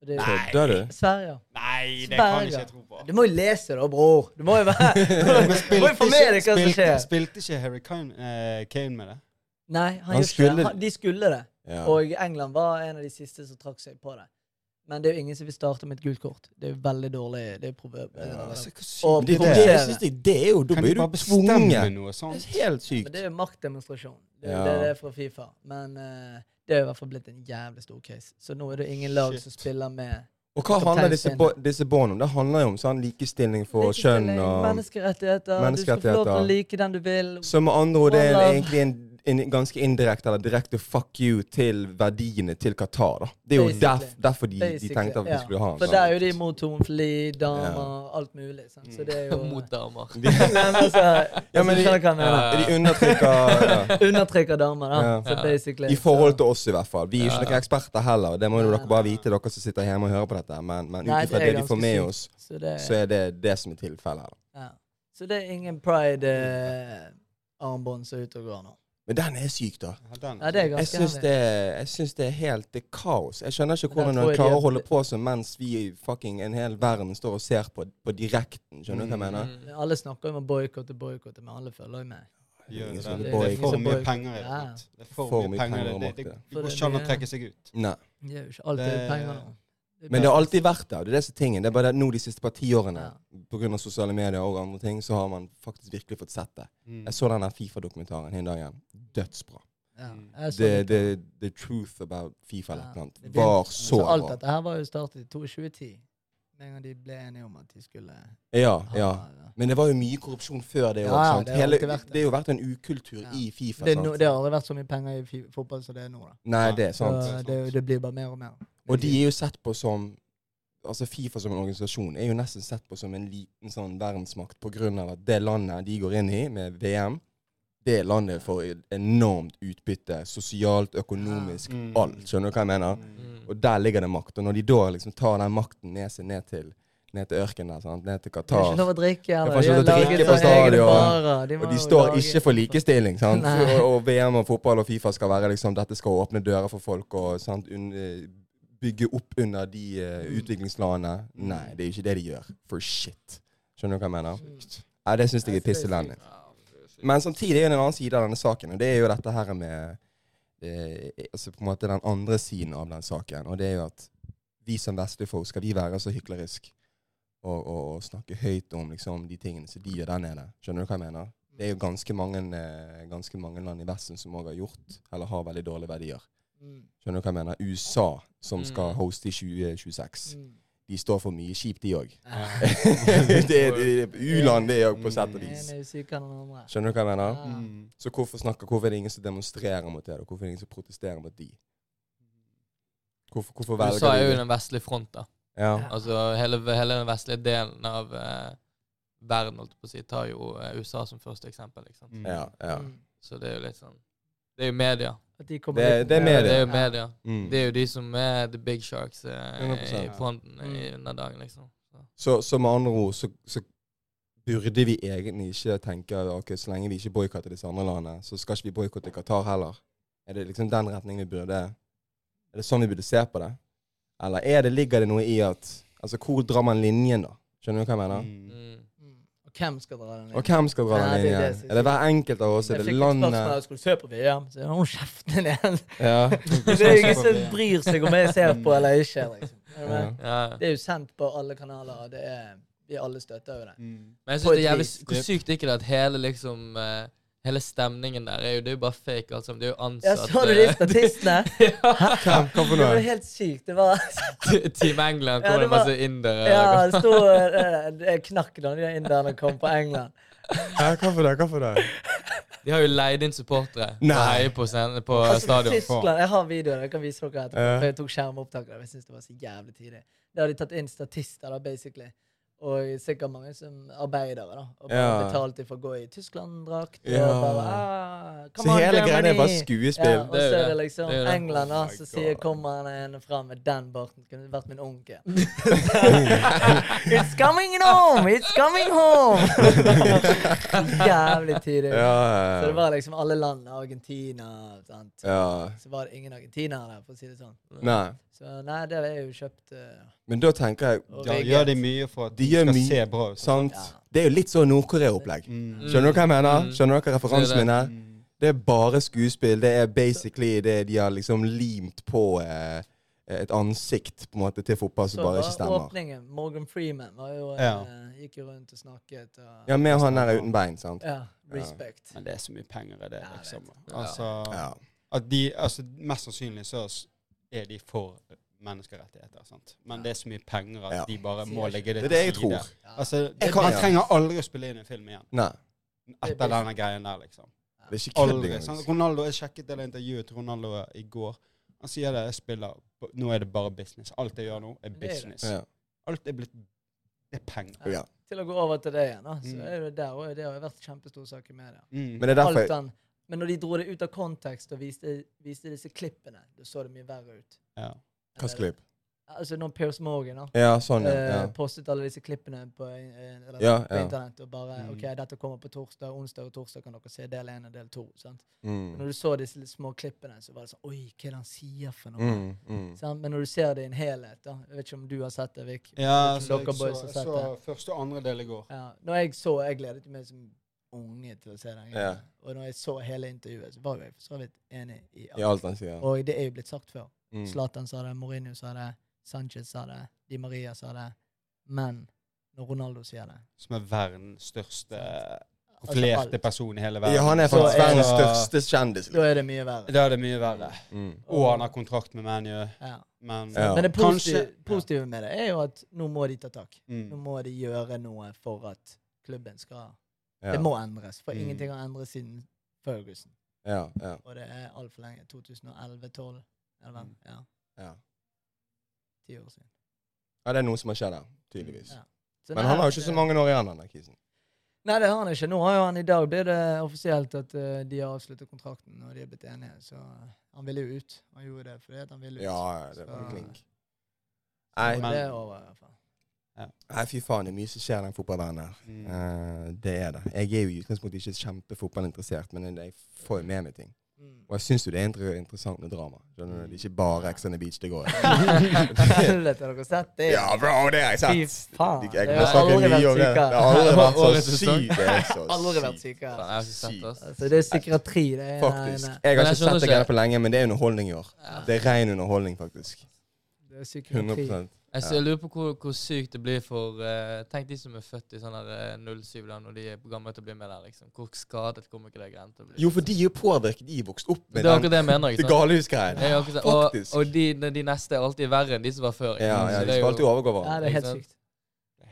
Og det-. Kødder du? Sverige. Nei, det Sverige. kan ikke jeg tro på. Du må jo lese da, bror. Du må jo være Du må jo få med deg hva som skjer. spilte ikke Harry Kane, eh, Kane med det? Nei, han, Han ikke skulle- det. Han, de skulle det. Ja. Og England var en av de siste som trakk seg på det. Men det er jo ingen som vil starte med et gult kort. Det er jo veldig dårlig. Det er proverb. Ja, Altså, Og det, det det, er. det, det er jo Da blir du tvunget. Helt Det helt Men sykt. det er jo maktdemonstrasjon. Det Ja. det det er fra Fifa. Men uh, det er i hvert fall blitt en jævlig stor case. Så nå er det ingen lag Shit. som spiller med Og hva handler disse, bo- disse båndene om? Det handler jo om sånn likestilling for kjønn og Menneskerettigheter. Du skal få lov til å like den du vil. Så med andre ord, det er egentlig en, en ganske indirekte eller direkte fuck you til verdiene til Qatar. da. Det er jo derf, derfor de, de tenkte at vi ja. skulle ha en For sånn. der er jo de mot homofili, damer, alt mulig. Sant? Så det er jo Mot damer. De, men altså, Ja, men de-. Ja. de undertrykker ja. Undertrykker damer, da. Ja. Så basically I forhold til oss, i hvert fall. Vi er ikke noen eksperter heller. Det må jo dere bare vite, dere som sitter hjemme og hører på dette. Men, men ut ifra det det, de får med oss, Så det, så er det det som er tilfellet her. ja. så det er ingen pride-armbånd som er ute og går nå. Men den er syk, da. Ja, den. Ja, er Jeg syns det, det er helt det er kaos. Jeg skjønner ikke hvordan tror klarer å holde på sånn mens vi fucking en hel verden står og ser på, på direkten. Skjønner du hva jeg mener? Mm. Alle snakker om å boikotte, boikotte, men alle følger jo med. Gjør Ingen det. Det, er for mye penger i det. Ja. Det er for, mye penger det. Det, det, det går ikke an å trekke seg ut. Nei. Det er jo ikke alltid Det- penger nå. Men det har alltid vært der. Det er det tingene. tingen. Det er bare det nå de siste par tiårene, Ja. på grunn av sosiale medier og andre ting, så har man faktisk virkelig fått sett det. Mm. Jeg så den Fifa-dokumentaren en dag igjen. Dødsbra. Ja, Mm. The, the, the truth about Fifa eller Ja. et annet var så bra. Alt dette her var jo startet i 2010. Med en gang de ble enige om at de skulle Ja, ja. Men det var jo mye korrupsjon før det òg. ja, det har Hele- det. har jo vært en ukultur Ja. i Fifa. det, no, det har aldri vært så mye penger i fotball som det er nå. da. Nei, det er sant. det, det blir bare mer og mer. Og de er jo sett på som Altså Fifa som en organisasjon er jo nesten sett på som en liten sånn verdensmakt av at det landet de går inn i med VM, det landet får enormt utbytte. Sosialt, økonomisk, Mm. alt. Skjønner du hva jeg mener? Mm. Og der ligger det makt. Og når de da liksom tar den makten ned seg ned til ned til ørkenen sant? ned til Det er ikke Qatar lov å drikke. Det er eller? faktisk De har lov å laget drikke på egne stadion. barer. De Og de står lage- ikke for likestilling. sant? Og, og VM og fotball og Fifa skal være liksom Dette skal åpne dører for folk og sant? Un, eh, bygge opp under de eh, Mm. utviklingslandene. Nei, det er jo ikke det de gjør. For shit. Skjønner du hva jeg mener? Mm. Nei, det syns jeg er Jeg Men samtidig er det en annen side av denne saken, og det er jo dette her med eh, altså på en måte den andre siden av den saken. Og det er jo at vi som vestlige folk, skal vi være så hyklerisk og, og, og snakke høyt om liksom, de tingene som de gjør der nede? Skjønner du hva jeg mener? Det er jo ganske mange, eh, ganske mange land i Vesten som òg har gjort, eller har veldig dårlige verdier. Mm. Skjønner du hva jeg mener? USA, som Mm. skal hoste i 2026, Mm. De står for mye kjipt, de òg. Det er det er u-land, det òg, på sett og vis. den andre. Skjønner du hva jeg mener? Mm. Så hvorfor, snakker, hvorfor er det ingen som demonstrerer mot det? Hvorfor er det ingen som protesterer mot de? Hvorfor, hvorfor velger USA er jo de den vestlige front, da. Ja. Altså hele, hele den vestlige delen av eh, verden, holdt jeg på å si, tar jo eh, USA som første eksempel. Ikke sant? Mm. Ja, ja. Mm. Så det er jo litt sånn Det er jo media. At de kommer Det- det er media. Det er jo Ja. media. Mm. Det er jo de som er the big sharks eh, 100%. i fronten i Mm. denne dagen, liksom. Så. Så, med andre ord så, så burde vi egentlig ikke tenke ok, så lenge vi ikke boikotter disse andre landene, så skal ikke vi boikotte Qatar heller. Er det liksom den retningen vi burde Er det sånn vi burde se på det? Eller er det, ligger det noe i at Altså, hvor drar man linjen, da? Skjønner du hva jeg mener? Mm. Hvem skal dra den linjen? Og hvem skal dra Ja, den det er linjen? det Er det hver enkelt av oss? Er Jeg fikk spørsmål om jeg skulle se på VM, så hold kjeften igjen. Ja. Det er ingen som bryr seg om jeg ser på eller ikke. liksom. Er? Ja. Ja. Det er jo sendt på alle kanaler, og det er, vi alle støtter jo det. Mm. Men jeg synes det er jævlig. Hvor sykt er ikke det at hele liksom eh, Hele stemningen der er jo Det er jo bare fake, alt sammen. Det er jo Ja, ansatt så du de eh, statistene? ja. Hvem? Hva for Det var noe? helt sykt. Det var Team England Ja, kommer det det var- masse indere. Ja, det sto eh, Det knakk da de inderne kom på England. Hæ, hva for det? Hva for det? De har jo leid inn supportere til å Nei. heie på, scenen, på Altså, stadion. Tyskland, Jeg har videoer. Jeg kan vise dere etterpå. Ja. For jeg tok skjermopptak av det. Jeg synes det var så jævlig tidlig. Da har de tatt inn statister, da, basically. Og sikkert mange som arbeidere, da. Og bare Ja. betalte for å gå i Tyskland-drakt. Ja. Bare ah, Så on, hele greia er bare skuespill. Ja, og så er det liksom Det er det. England da, Oh som sier kommer han en fram med den barten. Kunne vært min onkel. It's coming home! It's coming home! Jævlig tidlig. Ja, Så det var liksom alle land. Argentina. Sant? ja. Så var det ingen argentinere der, for å si det sånn. Nei. Så nei, det er jo kjøpt uh, Men da tenker jeg Da gjør de mye for at De de skal mye, se bra ut. Sant? Ja. Det er jo litt sånn Nord-Korea-opplegg. Mm. Skjønner du hva jeg mener? Mm. Skjønner dere referansen min er her? Mm. Det er bare skuespill. Det er basically det de har liksom limt på eh, et ansikt på en måte til fotball som bare ikke stemmer. Så åpningen. Morgan Freeman var jo, Ja. eh, gikk jo rundt og snakket. Og, Ja, med han der uten bein, sant? ja, respect. Men det er så mye penger i det, liksom. Ja. Altså, Ja. at de, altså Mest sannsynlig så er de for menneskerettigheter. sant? Men det er så mye penger at Ja. de bare må legge det Det er det jeg til side. tror. Ja. Altså, Jeg kan- Man trenger aldri å spille inn en film igjen Nei, etter denne greien der, liksom. det er ikke Aldri. sant? Ronaldo, Jeg sjekket det intervjuet til Ronaldo i går. Han sier det, jeg spiller Nå er det bare business. Alt jeg gjør nå, er Det er det. business. Ja. Alt er blitt Det er penger. Ja. Til å gå over til det igjen, da, så Mm. er det der og det har vært kjempestor sak i media. Mm. Men det er derfor Alt den, men når de dro det ut av kontekst og viste, viste disse klippene, da så det mye verre ut. ja. Hva slags klipp? Altså når Piers Morgan da, Ja, sånn, ja. eh, postet alle disse klippene på, eh, eller, Ja, på internett og bare Mm. OK, dette kommer på torsdag, onsdag og torsdag kan dere se del én og del to. sant? Mm. Når du så disse små klippene, så var det sånn Oi, hva er det han sier for noe? Mm, mm. Sant? Men når du ser det i en helhet, da Jeg vet ikke om du har sett det, Vik? Ja, så jeg så, jeg så første og andre del i går. Ja. Når jeg så Jeg gledet meg som unge til å se den. Ja. Og når jeg så hele intervjuet, så var jeg for så vidt enig i I alt han sier. Og det er jo blitt sagt før. Mm. Zlatan sa det, Mourinho sa det, Sanchez sa det, Di Maria sa det. Men når Ronaldo sier det Som er verdens største Altså, profilerte altså, person i hele verden. Ja, han er faktisk er verdens største kjendis. Da er det mye verre. Da er det mye verre. Mm. Og han har kontrakt med ManU. Ja. Men Ja. Men det positive, Kanskje- positive med det er jo at nå må de ta tak. Mm. Nå må de gjøre noe for at klubben skal Ja. Det må endres, for Mm. ingenting har endret siden Ferguson. Ja, ja, Og det er altfor lenge. 2011-2012. eller? Mm. Ja, ja. ti år siden. ja, det er noe som har skjedd der, tydeligvis. Ja. Men han har jo ikke så mange år igjen, han kisen. Nei, det har han ikke. Nå har jo han i dag blir det offisielt at uh, de har avsluttet kontrakten, og de er blitt enige. Så eh, han ville jo ut. Han gjorde det fordi at han ville ut. Ja, det var Så- klink. Nei, Men- det er over, i hvert fall. Nei, fy faen, det er mye som skjer i den fotballverdenen her. Mm. Uh, det er det. Jeg er jo i utgangspunktet ikke kjempefotballinteressert, men jeg får jo med meg ting. Mm. Og jeg syns jo det er inter interessant med drama. Skjønner du? Det er ikke bare Ex on the Beach det går i. Helvete, har dere sett det? Ja, bro, det har jeg Fy sett! faen. Jeg har snakke mye om det. Det har aldri vært så sykt. Det er så Aldri vært sykt. sykere. Altså, det er psykiatri, det er Faktisk. Jeg har ikke sett det greiene på lenge, men det er underholdning i år. Ja. Det er ren underholdning, faktisk. Det er psykiatri. 100 Jeg, så jeg lurer på hvor, hvor sykt det blir for uh, Tenk de som er født i sånn her, eh, 07 da, når de er på gamle til å bli med der. liksom. Hvor skadet kommer ikke det greiene til å bli? Jo, for de er påvirket. De er vokst opp Det er den det mener. det ikke sant? galehusgreien. Ja, og og de, de neste er alltid verre enn de som var før. Ja, ja, de det skal alltid overgå Ja, det er helt Ikke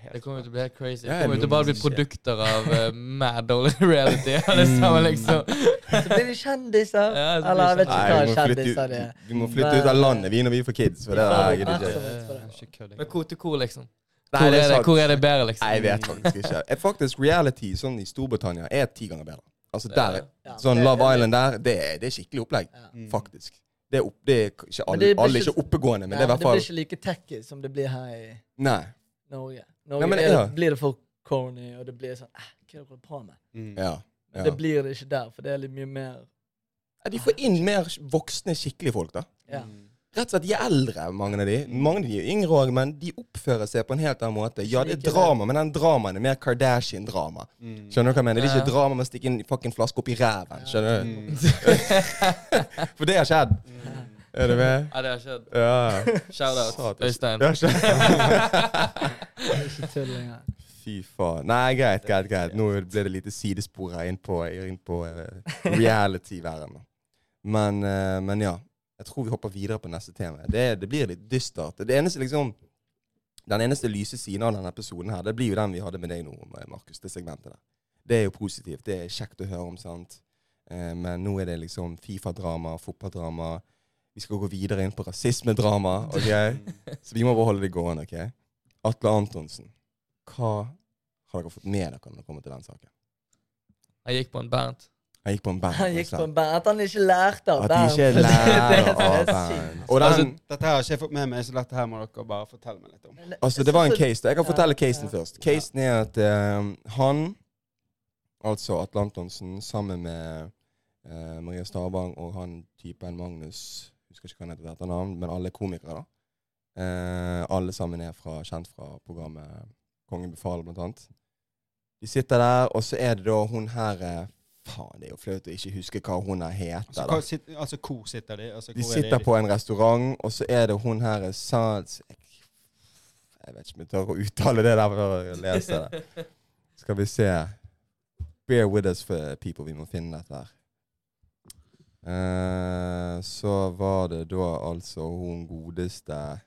sykt. Det kommer jo til å bli helt crazy. Det kommer jo til å bare bli produkter av uh, mad dårlig reality. Alle sammen, liksom. Så blir vi kjendiser. Ja, så blir Eller jeg vet ikke hva kjendiser det er. vi må flytte ut av landet, vi, når vi får kids. For det der gidder ikke. Men hvor til hvor, liksom? Nei, Hvor er det, hvor er det bedre, liksom? Nei, jeg vet faktisk ikke. Faktisk, reality sånn i Storbritannia er ti ganger bedre. Altså der, Ja, Sånn Love Island der, det er, det er skikkelig opplegg. Ja. Mm. Faktisk. Det er, opp, det er ikke Men alle, det alle er ikke- ikke oppegående, men Ja, det er i hvert det blir ikke like tacky som det blir her i Nei. Norge. Norge Nei, men er, ja. blir det for corny, og det blir sånn eh, Hva er det du holder på med? Mm. Ja. Men ja. det blir det ikke der, for det er litt mye mer Ja, De får inn mer voksne, skikkelige folk, da. Ja. Mm. Rett og slett, De er eldre, mange av de. Mange av de er yngre òg, men de oppfører seg på en helt annen måte. Ja, det er drama, men den dramaen er mer Kardashian-drama. Mm. Skjønner du hva jeg mener? Det er ikke drama med å stikke en fucking flaske opp i ræven. Skjønner du? Mm. For det har skjedd. Er du med? Ja, det har skjedd. Ja. Shout-out, Øystein. Er ikke tull lenger. Fy faen. Nei, greit, greit, greit. Nå ble det lite sidespor her inn på, inn på uh, reality-verdenen. Men, eh, men ja. Jeg tror vi hopper videre på neste tema. Det, det blir litt dystert. Det eneste liksom Den eneste lyse siden av denne episoden her, det blir jo den vi hadde med deg nå, Markus. Det segmentet der. Det er jo positivt. Det er kjekt å høre om, sant. Eh, men nå er det liksom Fifa-drama, fotballdrama. Vi skal gå videre inn på rasismedrama. ok? Så vi må bare holde det gående. ok? Atle Antonsen, hva har dere fått med dere når det kommer til den saken? Jeg gikk på en band. Han gikk på en band. Han gikk på en band. At han ikke lærte av At de ikke lærer er av band. Og Altså, dette her har ikke jeg fått med meg, så dette her må dere bare fortelle meg litt om. Altså, det var en case. da. Jeg kan fortelle casen først. Casen er at eh, han, altså Atle Antonsen, sammen med eh, Maria Stavang og han typen Magnus Husker ikke hva han heter til etternavn, men alle er komikere, da. Eh, alle sammen er fra, kjent fra programmet Kongen befaler, blant annet. De sitter der, og så er det da hun her eh, Faen, det er jo flaut å ikke huske hva hun her heter. Altså, hva, sit, altså hvor sitter de? Altså, De hvor er sitter de? på en restaurant, og så er det hun her Sans... Jeg vet ikke om jeg tør å uttale det der for å lese det. Skal vi se. Bear with us for people. Vi må finne dette her. Eh, så var det da altså hun godeste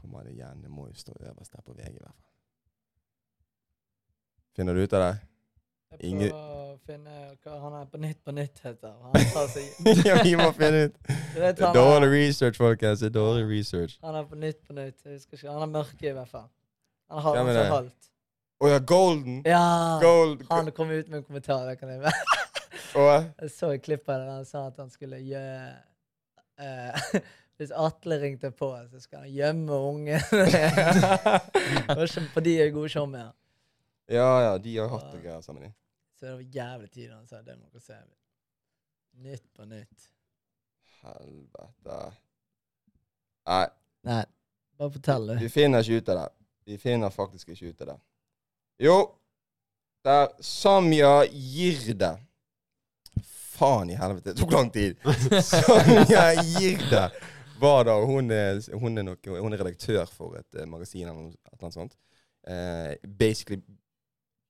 Kommer det igjen? Det må jo stå øverst der på VG, i hvert fall. Finner du ut av det? Jeg prøver å finne hva han er på Nytt på Nytt heter. Han tar seg ja, vi må finne ut. Vet, Det er dårlig research, folkens. Det er dårlig research. han er på Nytt på Nytt. Jeg husker ikke. Han er mørk i hvert fall. Han har Hvem han er så halvt. Å ja, Golden. Ja! Gold. Han kom ut med en kommentar. Det kan jeg Jeg så et klipp av det der han sa at han skulle gjøre uh, Hvis Atle ringte på, så skal han gjemme ungen. For jeg er gode showmer. Ja, ja, de har hatt noe greier sammen. de. Så det var jævlig tid han sa det må dere se. Nytt på nytt. Helvete. Nei, Nei, bare fortell, du. vi finner ikke ut av det. Vi finner faktisk ikke ut av det. Jo, der Samja Jirde. Faen i helvete, det tok lang tid. Samya Jirde var da Hun er, hun er, nok, hun er redaktør for et eh, magasin eller noe sånt. Eh, basically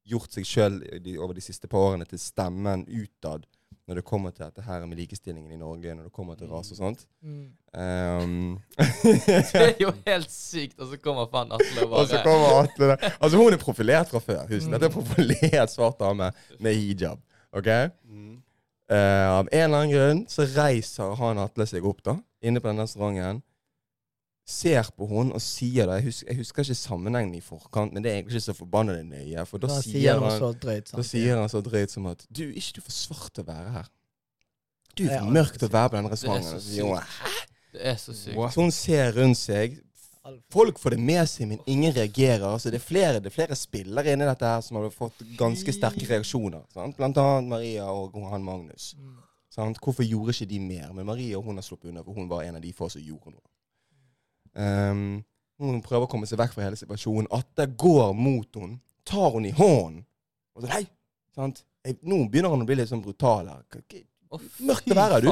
gjort seg sjøl over de siste par årene til stemmen utad når det kommer til dette her med likestillingen i Norge, når det kommer til rase og sånt. Mm. Um, Det er jo helt sykt, og så kommer faen Atle og og så kommer Atle der. Altså, hun er profilert fra før. Husk, Mm. dette er profilert svart dame med hijab. OK? Mm. Eh, av en eller annen grunn så reiser han Atle seg opp da, inne på den restauranten. Ser på hun og sier det. Jeg husker, jeg husker ikke sammenhengen i forkant, men det er egentlig ikke så forbanna nøye. For da Da sier han så drøyt. da sier han så drøyt som at Du, ikke du for svart til å være her. Du er for mørk til å være på denne restauranten. Det er så sykt. Så hun ser rundt seg. Folk får det med seg, men ingen reagerer. Altså, det, er flere, det er flere spillere inni dette her som har fått ganske sterke reaksjoner. Sant? Blant annet Maria og han Magnus. Sant? Hvorfor gjorde ikke de mer? Men Maria hun har sluppet unna, for hun var en av de få som gjorde noe. Um, hun prøver å komme seg vekk fra hele situasjonen. Atte går mot henne, tar henne i hånden. Og så, hei! Sant? Nå begynner han å bli litt sånn brutal her. Mørkt å være du.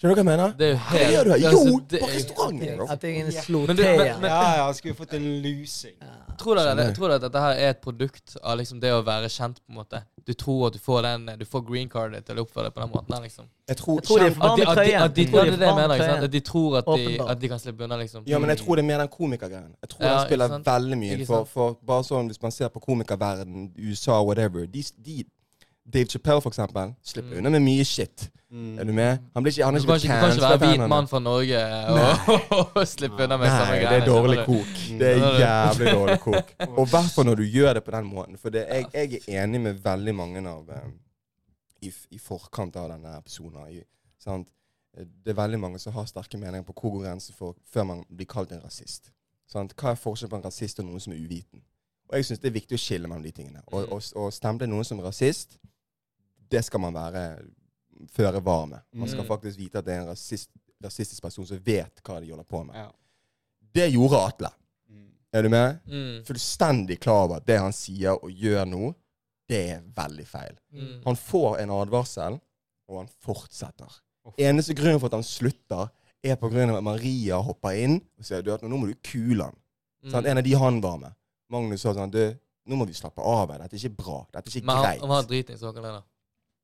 Skjønner du hva jeg mener? Det er jo Hva gjør du her? det er Jo, altså- det på er restauranten! At ingen slo en igjen. men- Ja, ja, skulle fått en lusing. Ja. Tror dere, det, at dette her er et produkt av liksom det å være kjent, på en måte? Du tror at du får den Du får green cardet til å oppføre deg på den måten? her, liksom Jeg tror, Jeg tror de er At de, at de, at de, Jeg det er er jeg mener. ikke sant? At de tror at de, at de kan slippe unna, liksom. Ja, men jeg tror det er mer den komikergreien. Jeg tror Ja, den spiller veldig mye. For, for bare sånn, Hvis man ser på komikerverden, USA, whatever de, de, Dave Chappelle, for eksempel, slipper Mm. unna med mye shit. Mm. Er du med? Han blir ikke, han Du er kan ikke ikke, du kan ikke være cancelled, hvit mann fra Norge og, og slippe unna med samme greier. det er dårlig kok. Det er jævlig dårlig kok. Og i hvert fall når du gjør det på den måten. For det, jeg, jeg er enig med veldig mange av eh, i, I forkant av denne episoden. i- sant? Det er veldig mange som har sterke meninger på hvor går grensen for før man blir kalt en rasist. Sant? Hva er forskjellen på en rasist og noen som er uviten? Og jeg syns det er viktig å skille mellom de tingene. Og, Mm. og, og stemple noen som rasist, det skal man være føre var med. Man skal Mm. faktisk vite at det er en rasist, rasistisk person som vet hva de holder på med. Ja. Det gjorde Atle. Mm. Er du med? Mm. Fullstendig klar over at det han sier og gjør nå, det er veldig feil. Mm. Han får en advarsel, og han fortsetter. Oh. Eneste grunnen for at han slutter, er på grunn av at Maria hopper inn og sier du, at nå må du kule han. Mm. Sånn, En av de han var med. Magnus sa sånn du, nå må vi slappe av her. Dette er ikke bra. Dette er ikke Men han, greit. han var dritings, var ikke det? da?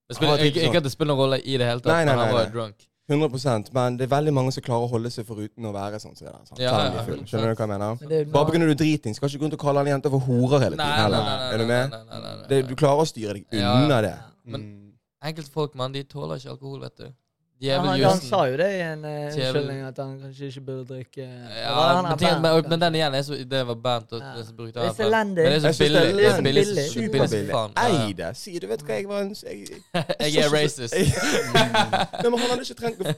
Det spiller, ikke, ikke at det spiller noen rolle i det hele tatt, Nei, nei, men han nei, var nei. drunk. 100% Men det er veldig mange som klarer å holde seg foruten å være sånn som det der. Sant? Ja, Selv ja, de er full. 100%. Skjønner du hva jeg mener? Men Bare pga. du er driting, skal ikke gå rundt og kalle alle jenter for horer hele tiden. nei, heller. nei, nei, Er du nei, med? nei, nei, nei, nei. Det, du klarer å styre deg unna ja. det. Men- Mm. Enkelte folk, mann, de tåler ikke alkohol, vet du. Ja, han, han sa jo det i en uh, unnskyldning, at han kanskje ikke burde drikke Ja, det han men, ting, band, men, men den igjen er så, det var Bernt Ja. det som brukte Det er. Men det er så billig. det er Det så billig. billig. Superbillig. Ja. Ei det. Si du Vet hva jeg var en jeg, Jeg er racist. Nei, men han hadde ikke trengt å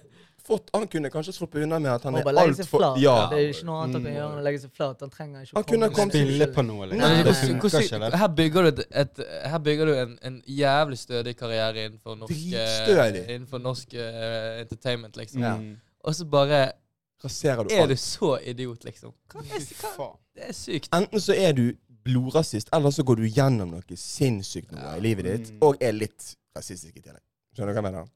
fått Han kunne kanskje sluppet unna med at han er altfor. Ja. Det er jo ikke noe annet han kan gjøre enn å legge seg flat. Han trenger ikke å Han kunne kommet Spille på noe, liksom. Men Det funker ikke, her bygger du, et, et, her bygger du en, en jævlig stødig karriere innenfor norsk, eh, innenfor norsk uh, entertainment, liksom. Ja. Og så bare Raserer du er du så idiot, liksom. Hva er, det? hva? Det er sykt. Enten så er du blodrasist, eller så går du gjennom noe sinnssykt noe i livet ditt, Mm. og er litt rasistisk i tillegg. Skjønner du hva jeg mener?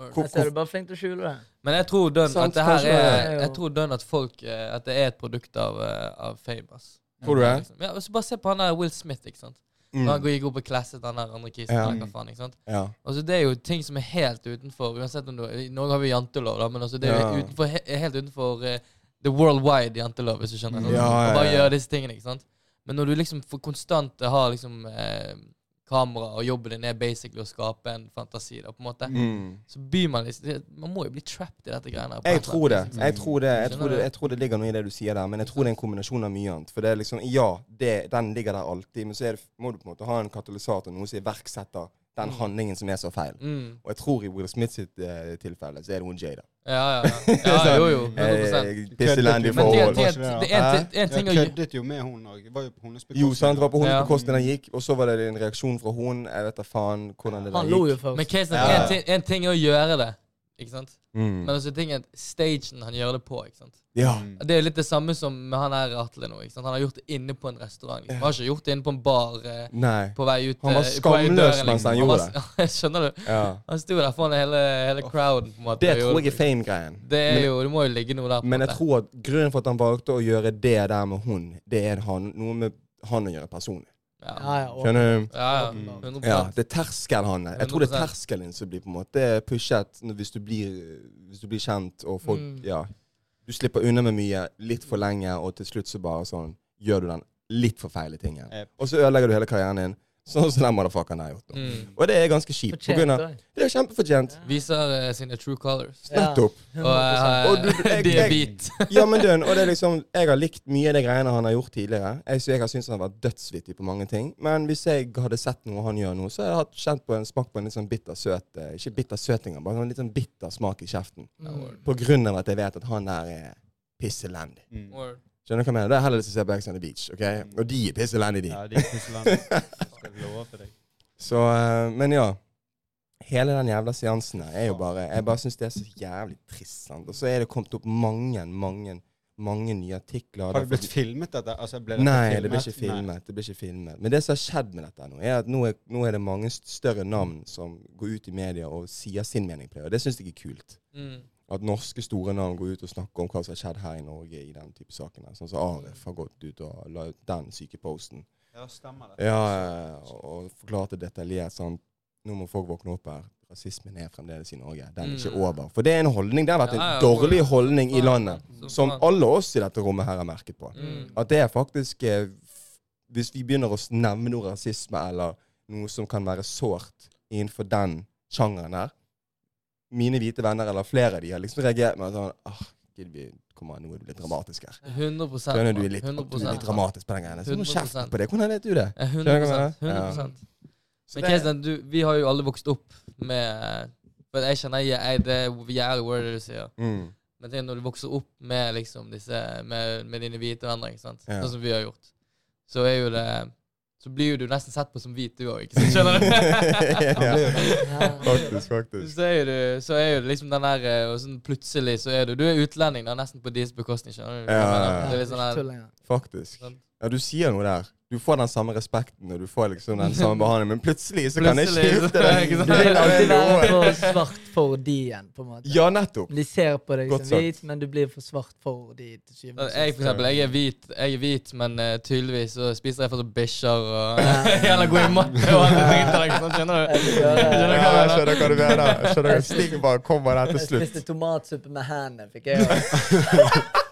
Jeg ser du bare flink til å skjule det. Men jeg tror dønn at det her er Jeg tror dønn at folk eh, At det er et produkt av, eh, av fame, ass. Tror du det? Liksom. Ja, så bare se på han der Will Smith, ikke sant. Mm. Når han gikk opp og klasset han der andre kisen. Ja. faen, ikke sant? Ja. Altså Det er jo ting som er helt utenfor Uansett om du I Norge har vi jantelov, da, men altså det er jo Ja. utenfor, he, helt utenfor uh, the worldwide jantelov, hvis du skjønner. Sånn, Ja, ja, Og bare gjør gjøre disse tingene, ikke sant. Men når du liksom for konstant har liksom eh, kamera, og jobben din er basically å skape en fantasi, da, på en måte, Mm. så byr man liksom Man må jo bli trapped i dette greiene. Jeg tror det. Jeg tror det. Jeg tror det, jeg tror det ligger noe i det du sier der, men jeg tror det er en kombinasjon av mye annet. For det er liksom, ja, det, den ligger der alltid, men så det, må du på en måte ha en katalysator, noe som iverksetter den Mm. handlingen som er så feil. Mm. Og jeg tror i Will Smith sitt eh, tilfelle så er det hun Jada. Ja, ja, ja. ja jo, jo. 100 Eh, Pisselendige Men Men forhold. er Jeg køddet jo med hun òg. Var jo på hennes Jo, sant, det var på hennes Ja. bekostning den gikk, og så var det en reaksjon fra hun. Jeg vet da faen hvordan det der Han lo jo gikk. først. Men Ja. en ting er å gjøre det, ikke sant? Mm. Men også ting er at stagen han gjør det på, ikke sant? Ja. Mm. Det er litt det samme som med han her Atle nå, ikke sant? Han har gjort det inne på en restaurant. Liksom. Han har ikke gjort det inne på en bar eh, Nei. på vei ut Han var eh, skamløs døren, mens han liksom. gjorde det. Skjønner du? Ja. Han sto der foran hele, hele crowden. på en måte. Det tror jeg er fame-greien. Det er Men- jo, det må jo ligge noe der. på Men jeg måte. tror at grunnen for at han valgte å gjøre det der med hun, det er han, noe med han å gjøre personlig. Ja, Ja, ja, Skjønner du? ja, ja. Mm. 100 Ja, det er terskelen han er. Jeg tror det er 100%. terskelen som blir på en måte pushet når- hvis du blir, hvis du blir kjent og folk Mm. Ja. Du slipper unna med mye litt for lenge, og til slutt så bare sånn gjør du den litt for feile tingen. Yep. Og så ødelegger du hele karrieren din, sånn som den motherfuckeren har gjort. Mm. Og det er ganske kjipt. På grunn av, det er kjempefortjent. Viser uh, sine true colors. Ja. Nettopp. Og eh, Og du- jeg- de er hvit. Ja, men dønn, og det er liksom Jeg har likt mye av de greiene han har gjort tidligere. Jeg, så jeg har syntes han har vært dødsvittig på mange ting. Men hvis jeg hadde sett noe han gjør nå, så har jeg hatt kjent på en smak på en litt sånn bitter søt eh, Ikke bitter søt engang, bare en litt sånn bitter smak i kjeften. Mm. På grunn av at jeg vet at han der er pisselendig. Mm. Skjønner du hva jeg mener? Det er heller det som ser på Ex on the Beach. ok? Og de er pisselendige, de. Ja, de er jeg love for deg. Så, eh, men ja. Hele den jævla seansen her er jo bare Jeg bare syns det er så jævlig trist. sant? Og så er det kommet opp mange, mange, mange nye artikler. Har det blitt filmet, dette? Altså, ble det Nei, filmet? det blir ikke Nei. filmet. Det blir ikke filmet. Men det som har skjedd med dette nå, er at nå er, nå er det mange større navn som går ut i media og sier sin mening på det. Og det syns jeg er kult. Mm. At norske store navn går ut og snakker om hva som har skjedd her i Norge i den type saken. Sånn som Arif har gått ut og la ut den syke posten. Ja, stemmer det. Ja, og forklarte detaljert sånn Nå må folk våkne opp her. Rasismen er fremdeles i Norge. Den er ikke Mm. over. For det er en holdning. Det har vært en Ja, ja, dårlig holdning i landet. Som alle oss i dette rommet her har merket på. Mm. At det er faktisk eh, Hvis vi begynner å nevne noe rasisme eller noe som kan være sårt innenfor den sjangeren her Mine hvite venner, eller flere av de, har liksom reagert med sånn ah, gidder vi, er du litt dramatisk her. 100 Skjønner du er litt, 100 du er litt dramatisk på den greia. Så må 100%. kjefte på det. Hvordan vet du det? Eh, 100 Skjønner du hva jeg 100 mener? 100 Men det- vi har jo alle vokst opp med For jeg kjenner jeg, jeg, det er jævlig word det du sier. Mm. Men tenk når du vokser opp med liksom disse Med, med dine hvite venner, ikke sant? Ja. Sånn som vi har gjort, så er jo det Så blir jo du nesten sett på som hvit, du òg. Skjønner du? ja. Ja. Faktisk, faktisk. så, er du, så er jo det liksom den der eh, Og sånn plutselig så er du Du er utlending, da, nesten på deres bekostning, skjønner du? Ja, ja, ja. Det er litt sånn engang. Faktisk. sånn. Ja, du sier noe der. Du får den samme respekten, og du får liksom den samme behandlingen, men plutselig så kan jeg skifte deg. Du vil alltid være for svart for de igjen, på en måte. Ja, nettopp. De ser på deg Godt som sagt. hvit, men du blir for svart for de til syvende og Jeg for eksempel, jeg er hvit, jeg er hvit men uh, tydeligvis så spiser jeg fortsatt bikkjer og. Jævla god i matte og andre ting. til deg, sånn, Skjønner du? Skjønner du hva jeg skjønner hva du mener. Jeg skjønner hva bare kommer der til Jeg spiste tomatsuppe med hendene, fikk jeg også.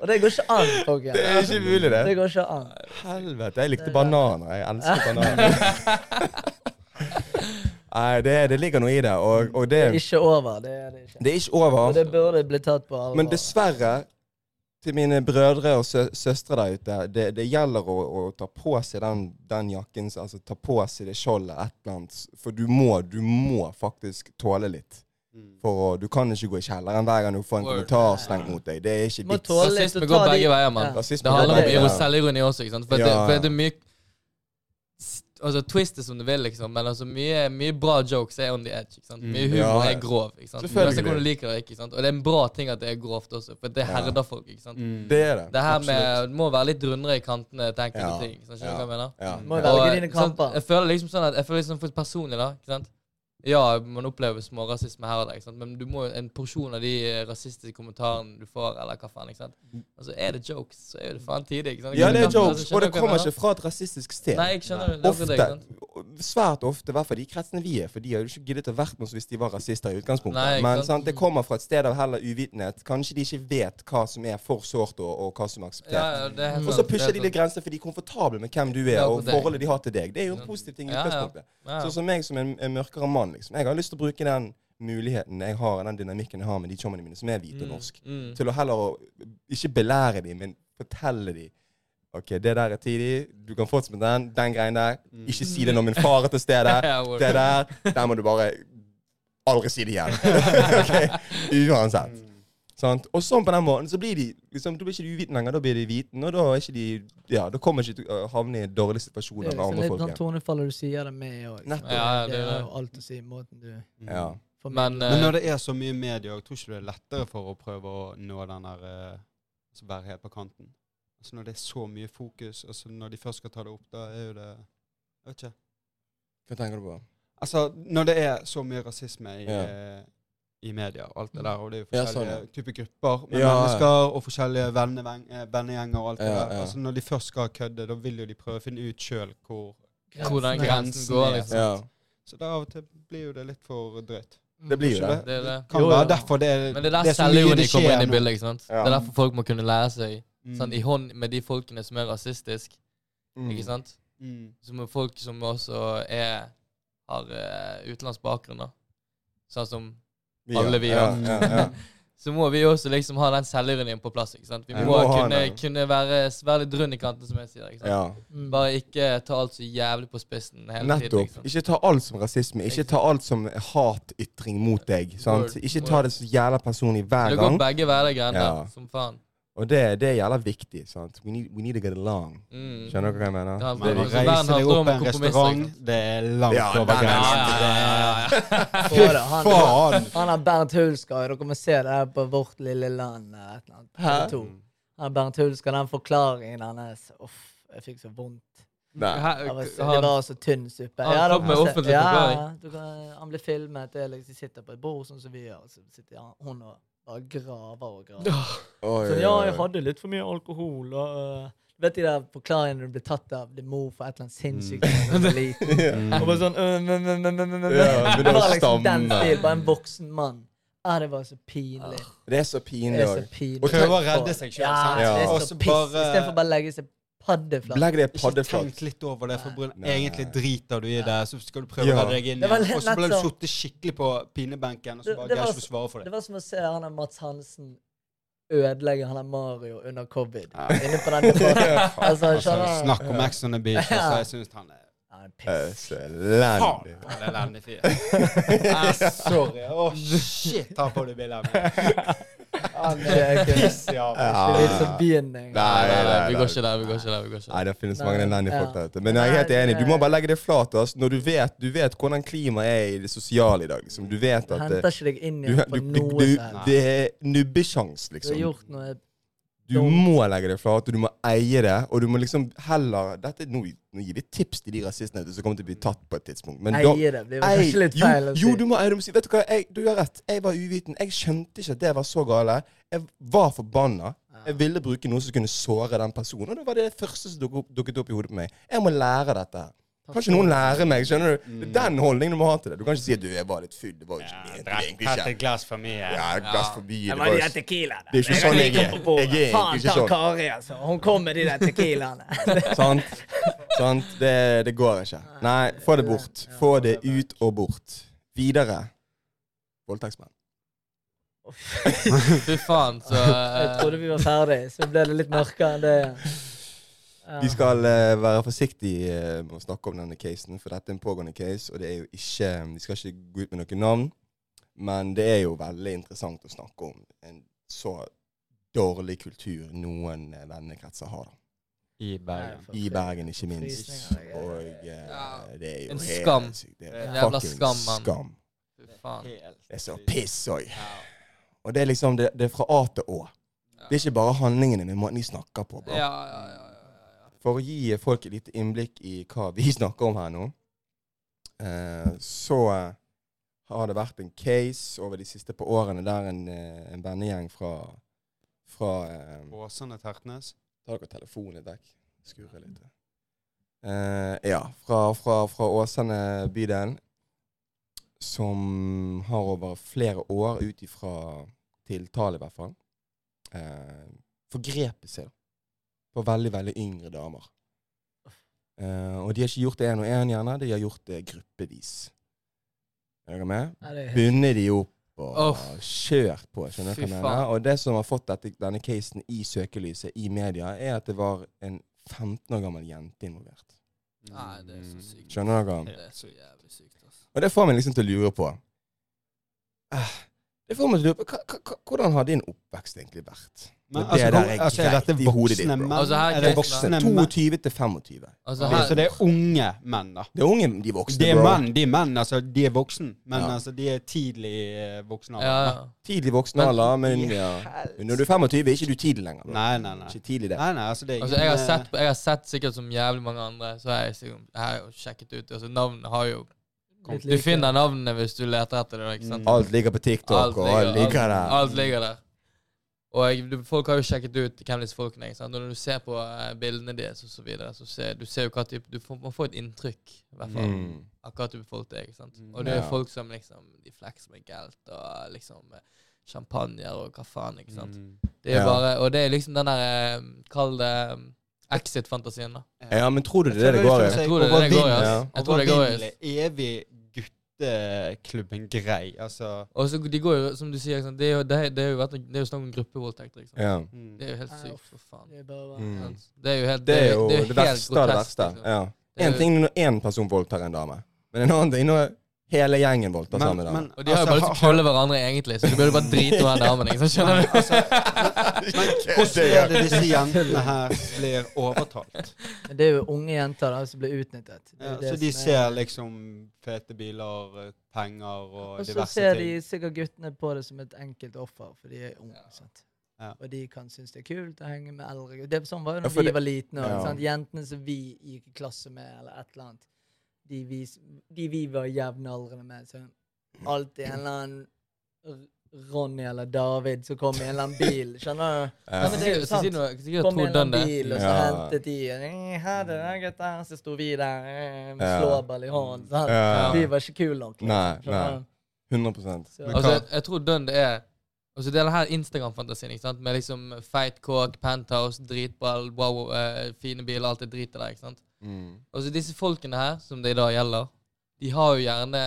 Og det går ikke an, folkens. Det er ikke mulig, Det det. går ikke an. Helvete, jeg likte bananer. Jeg elsker bananer. Nei, det, det ligger noe i det, og, og det Det er ikke over. Det er det ikke. Det er ikke over. Og det burde bli tatt på alvor. Men dessverre, til mine brødre og sø søstre der ute, det, det gjelder å, å ta på seg den, den jakken, altså ta på seg det skjoldet, et eller annet. For du må, du må faktisk tåle litt. Mm. For å, du kan ikke gå i kjelleren hver gang du får en Word. kommentar slengt mot deg. Det er ikke Må ditt. tåle litt Rasisme å går ta de- begge veier, mann. Ja. Rasisme Det handler om begge ironi- veier. selvironi også, ikke sant? For, Ja. det, for det er mye Altså, twist det som du vil, liksom, men altså, mye, mye bra jokes er on the edge. ikke sant? Mm. Mye humor Ja. er grov. ikke sant? Selvfølgelig. Uansett du liker det ikke, sant? Og det er en bra ting at det er grovt også, for det Ja. herder folk. ikke sant? Mm. Det er det. Det her med Absolutt. Det må være litt rundere i kantene til enkelte Ja. ting. ikke sant? Skjønner du Ja. hva jeg mener? Ja. Må Ja. velge Og, dine sant, kamper. Jeg føler liksom sånn at Jeg føler liksom for personlig, da. ikke sant? Ja, man opplever smårasisme her og der, men du må en porsjon av de rasistiske kommentarene du får, eller hva faen. ikke sant? Altså, er det jokes, så er det faen tidlig. ikke sant? Ja, det er Altså, jokes, og det kommer ikke fra et rasistisk sted. Nei, jeg skjønner det. Ofte, ikke sant? svært ofte, i hvert fall de kretsene vi er, for de jo ikke giddet å vært med oss hvis de var rasister i utgangspunktet. Nei, Men sant? det kommer fra et sted av heller uvitenhet. Kanskje de ikke vet hva som er for sårt, og, og hva som er akseptert. Ja, ja, Og så pusher de litt grenser, for de er komfortable med hvem du er, og forholdet de har til deg. Det er jo en positiv ting i utgangspunktet. Sånn som meg som en, en mørkere mann, liksom. Jeg har lyst til å bruke den muligheten jeg har, den dynamikken jeg har med de chommene mine, som er hvite og Mm, norsk, mm. til å heller å ikke belære dem, men fortelle dem OK, det der er tidlig. Du kan fortsette med den. Den greien der. Mm. Ikke si det når min far er til stede. Det der, der må du bare aldri si det igjen. Ok? Uansett. Sant? Og sånn på den måten så blir de liksom, Da blir ikke de uviten lenger, da blir de viten, og da er ikke de Ja, da kommer ikke til å havne i en andre folk. Det enn er andre litt folk. sånn tonefall du sier det med òg. Ja, det, det er jo alt å si, måten du Mm. Ja. Men, eh, Men når det er så mye media, jeg tror ikke det er lettere for å prøve å nå den der eh, altså Være helt på kanten. Altså Når det er så mye fokus, altså når de først skal ta det opp, da er jo det Jeg vet ikke. Hva tenker du på? Altså, når det er så mye rasisme i, Ja. Eh, i media og alt det der, og det er jo Ja, forskjellige sånn, typer grupper med Ja, ja. mennesker og forskjellige eh, vennegjenger og alt det der. ja. Altså, når de først skal kødde, da vil jo de prøve å finne ut sjøl hvor hvor den grensen går, liksom. Ja. Så da av og til blir jo det litt for drøyt. Det blir jo det. Det det. Kan Jo, være derfor det er Men det er der er selvironi kommer inn i bildet. ikke sant? Ja. Det er derfor folk må kunne lære seg Mm. sånn, i hånd med de folkene som er rasistiske. Mm. Ikke sant? Mm. er folk som også er har uh, utenlandsk bakgrunn, da. Sånn som alle vi ja. har. Ja, ja, ja. Så må vi også liksom ha den selvironien på plass. ikke sant? Vi må, Må kunne, kunne være, være litt rund i kanten, som jeg sier. ikke sant? ja. Mm. Bare ikke ta alt så jævlig på spissen hele tiden. Nettopp. Liksom. Ikke ta alt som rasisme. Ikke ta alt som hatytring mot deg. Sant? Word. Ikke ta det så jævla personlig hver gang. Det går begge hverdager, Ja. som faen. Og det, det er jævla viktig. Sant? We, need, we need to get along. Mm. Skjønner dere hva jeg mener? Ja, Men å Verden reise deg opp på en restaurant, det er langt Ja, over er- grensen. Ja, ja, ja, ja. Han, Faen! han er Bernt Hulsker. Dere må se det her på Vårt lille land. eh, Et eller annet. Hæ? Han er Bernt Hulsker, den forklaringen hans Uff, jeg fikk så vondt. Nei. Det var, så- det var så tynn suppe. Han Ja, da, med offentlig ja, forklaring. du kan, han ble filmet. Det er liksom, de sitter på et bord sånn som vi gjør. Så sitter han- hun og bare graver og graver. Oh, Så oi, ja, jeg hadde litt for mye alkohol. Og, Uh, vet de der forklaringene du ble tatt av din mor for et eller annet sinnssykt mm. var? Og bare sånn øh, men, men, men, men, men. Ja, Det var liksom den stil. Bare en voksen mann. Ja, det var så pinlig. Det er så Det pinlig er så òg. pinlig. Og Prøve å redde seg sjøl, Ja, Ja. så Og så bare- Istedenfor bare å legge seg paddeflat. Legg det Ikke tenk litt over det, for brun- egentlig driter du i det, så skal du prøve Ja. å redde deg inn igjen. Og så ble du sittet skikkelig på pinebenken, og så Det- bare det greier var ikke du svare for Det det. var som å se han der Mats Hansen ødelegge han der Mario under covid. Ja. Inne på den. Altså, Altså, snakk om Ex on the Beach. Altså, jeg syns han er så elendig. han er elendig fyr. Ah, Sorry. Å, shit, ta på det bildet. Han er. Nei, Nei, nei, vi går ikke der. vi går ikke der, vi går ikke der. Nei, det finnes mange elendige folk der ute. Men jeg er helt enig. Du må bare legge det flat. Altså. Når du vet, du vet hvordan klimaet er i det sosiale i dag. Liksom. Du vet Du at henter ikke deg inn igjen på noe det er nubbesjans, Du har liksom. gjort noe Du må legge det flat, og du må eie det. Og du må liksom heller dette, nå, nå gir vi tips til de rasistene som kommer til å bli tatt på et tidspunkt. Men da, eie det. blir jo Ei, kanskje litt jo, feil si. jo, du må eie det. Du si, Vet du hva, jeg, du har rett. Jeg var uviten. Jeg skjønte ikke at det var så gale. Jeg var forbanna. Jeg ville bruke noe som kunne såre den personen. Og det var det første som dukket opp i hodet på meg. Jeg må lære dette her. Kan ikke noen lære meg? skjønner du? Det er den holdningen du må ha til det. Du kan ikke si at du jeg var litt full. Det var jo ikke var egentlig ikke. et glass for mye. Ja, et glass for Det Det var de tequila, det er ikke sånn jeg er. Jeg er Faen egentlig ta sånn. Kari, altså. Hun kom med de der tequilaene. Sant? Sant? Det, det går ikke. Nei, få det bort. Få det ut og bort. Videre. Voldtektsmenn. Fy faen, så Jeg trodde vi var ferdig, så ble det litt mørkere enn det. Vi skal uh, være forsiktige uh, med å snakke om denne casen, for dette er en pågående case. Og det er jo ikke Vi skal ikke gå ut med noen navn, men det er jo veldig interessant å snakke om en så dårlig kultur noen uh, vennekretser har. da. I Bergen. I Bergen, ikke minst. Og det er- eh, det er jo En helt skam. sykt. Det er En jævla skam, skam. Faen. Det er så piss òg. Ja. Og det er liksom det, det er fra A til Å. Det er ikke bare handlingene, men måten de snakker på. Bro. Ja, ja, ja. For å gi folk et lite innblikk i hva vi snakker om her nå, eh, så eh, har det vært en case over de siste par årene der en, eh, en vennegjeng fra, fra eh, Åsane Tertnes. Ta dere telefonen vekk. Skurre litt. Eh, ja, fra, fra, fra Åsane bydel, som har over flere år, ut ifra tiltale i hvert fall, eh, forgrepet seg på veldig, veldig yngre damer. Uh, og de har ikke gjort det én og én, gjerne. De har gjort det gruppevis. Er dere med? Nei, bundet de opp og oh. kjørt på. skjønner du hva? Og det som har fått dette, denne casen i søkelyset i media, er at det var en 15 år gammel jente involvert. Nei, det er så sykt. Skjønner dere? Det er så jævlig sykt, altså. Og det får meg liksom til å lure på eh, Det får meg til å lure på Hvordan har din oppvekst egentlig vært? Men, Det altså, der er altså, greit dette i hodet ditt, bro. menn? Altså, her er det voksne voksne. 22 til 25. Altså, her, så det er unge menn, da. Det er unge, de voksne, Det er menn, de er menn, altså. De er voksne. Men Ja. altså, de er tidlig voksen voksne. alder, ja. Tidlig voksen Men- alder, men ja. Når du er 25, er ikke du tidlig lenger. bro. Nei, nei, nei. Ikke tidlig, det. Nei, nei, altså, det er Altså, jeg har, sett, jeg har sett sikkert som jævlig mange andre, så har jeg, sikkert- jeg har jo sjekket ut altså Navnene har jo Du finner navnene hvis du leter etter det. ikke sant? Mm. Alt ligger på TikTok, Alt og alt ligger der. Alt ligger der. Og du, folk har jo sjekket ut hvem disse folkene er. sant? Og når du ser på eh, bildene deres og så videre, så ser du ser jo hva type Du får, man får et inntrykk i hvert fall, Mm. av hva type folk det er. ikke sant? Mm. Og det er jo Ja. folk som liksom De flekser med gelt og liksom champagner og hva faen, ikke sant. Mm. Det er Ja. bare Og det er liksom den der eh, Kall det um, exit-fantasien, da. Ja, men tror du det er det det går i? Jeg tror det er det det går i. Ja. Jeg tror det går i. Evig gutteklubben grei. Altså Og så de går jo, som du sier, det er jo, det er, det er jo, vært- det er jo snakk om gruppevoldtekter. ikke? Ja. mm. Det er jo helt sykt, for faen. Det er bare Mm. Det er jo helt Det er jo det, verste av det verste. liksom. Ja. En ting når én person voldtar en dame, men en annen ting når hele gjengen voldtar Men- samme dame. men- Og de har jo altså, bare lyst til å knulle hverandre, egentlig, så du burde bare drite med den damen. Liksom? Skjønner du? Men Hvordan er det disse jentene her blir overtalt? Men det er jo unge jenter da, som blir utnyttet. Ja, så de ser er- liksom fete biler, eh, penger og Og så ser de sikkert guttene på det som et enkelt offer, for de er unge. Ja. sant? Ja. Og de kan synes det er kult å henge med eldre gutter. Det er Sånn var det Ja, da ja, vi det- var litne. Ja. Jentene som vi gikk i klasse med, eller et eller annet, de vi, de vi var jevnaldrende med. Så alltid en eller annen Ronny eller David som kom i en eller annen bil. Skjønner du? Ja. Ja, men det er jo sant. Kom i en eller annen bil, og så Ja. hentet de eh, Her er det, gutter. Så sto vi der eh, med Ja. slåball i hånden. sant? Ja. Vi var ikke kule nok. liksom. Nei, nei. 100 Så- Altså, jeg, jeg tror Dunn det er Altså Det er denne Instagram-fantasien ikke sant? med liksom feit kåk, penthouse, dritball, wow, uh, fine biler, alt det dritet der. ikke sant? Mm. Altså Disse folkene her, som det i dag gjelder, de har jo gjerne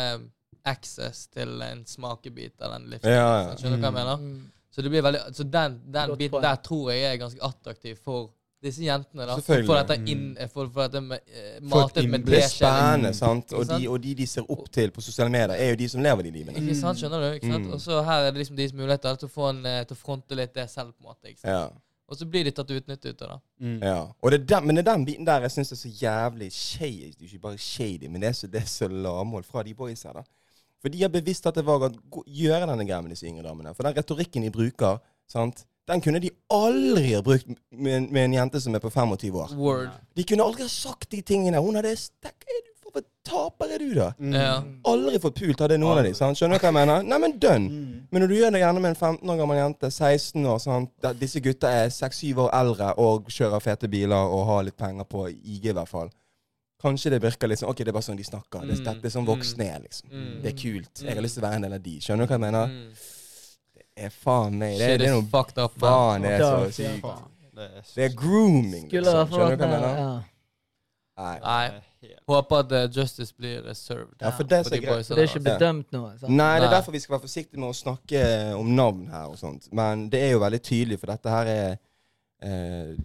access til en smakebit av den livsstilen. Ja, ja. Skjønner du hva jeg mener? Mm. Så det blir veldig Så den, den biten der tror jeg er ganske attraktiv for disse jentene. da Selvfølgelig. For dette Mm. inn For, for dette med, eh, For matet med innblikk. Det er spennende, sant? Og de, og de de ser opp til på sosiale medier, er jo de som lever de livene. Ikke sant, skjønner du? ikke sant? Mm. Og så her er det liksom deres muligheter til å få en, eh, til å fronte litt det selv. på en måte, ikke sant? Ja. Og så blir de tatt utnyttet ut av det. Mm. ja. Og det den, men det er den biten der jeg syns er så jævlig shady. Det ikke bare shady, men det er så, det er så lavmål fra de boys her, da. For de har bevisst at det var å gjøre denne greia med disse yngre damene. For den retorikken de bruker, sant, den kunne de aldri ha brukt med, en- med en jente som er på 25 år. Word. De kunne aldri ha sagt de tingene. Hun hadde stakk, er du For en taper er du, da? Mm. Ja. Aldri fått pult hadde noen av de. sant? Skjønner du hva jeg mener? Nei, men dønn. Mm. Men når du gjør det gjerne med en 15 år gammel jente, 16 år sant? Disse gutta er 6-7 år eldre og kjører fete biler og har litt penger på IG, i hvert fall. Kanskje det virker litt sånn Ok, det er bare sånn de snakker. Det, Mm. dette er sånn voksne er, liksom. Mm. Det er kult. Jeg har Mm. lyst til å være en del av de. Skjønner du hva jeg mener? Mm. Det er faen meg Det, det er noe fucked up. faen det er så sykt. Det er, så Det grooming, liksom. Skjønner du hva jeg mener? Ja. Nei. Nei. Er Håper at eh, justice blir reserved served. Ja, for det for er de greit det er ikke bedømt nå. sant? Nei, det er derfor vi skal være forsiktige med å snakke om navn her og sånt. Men det er jo veldig tydelig, for dette her er eh,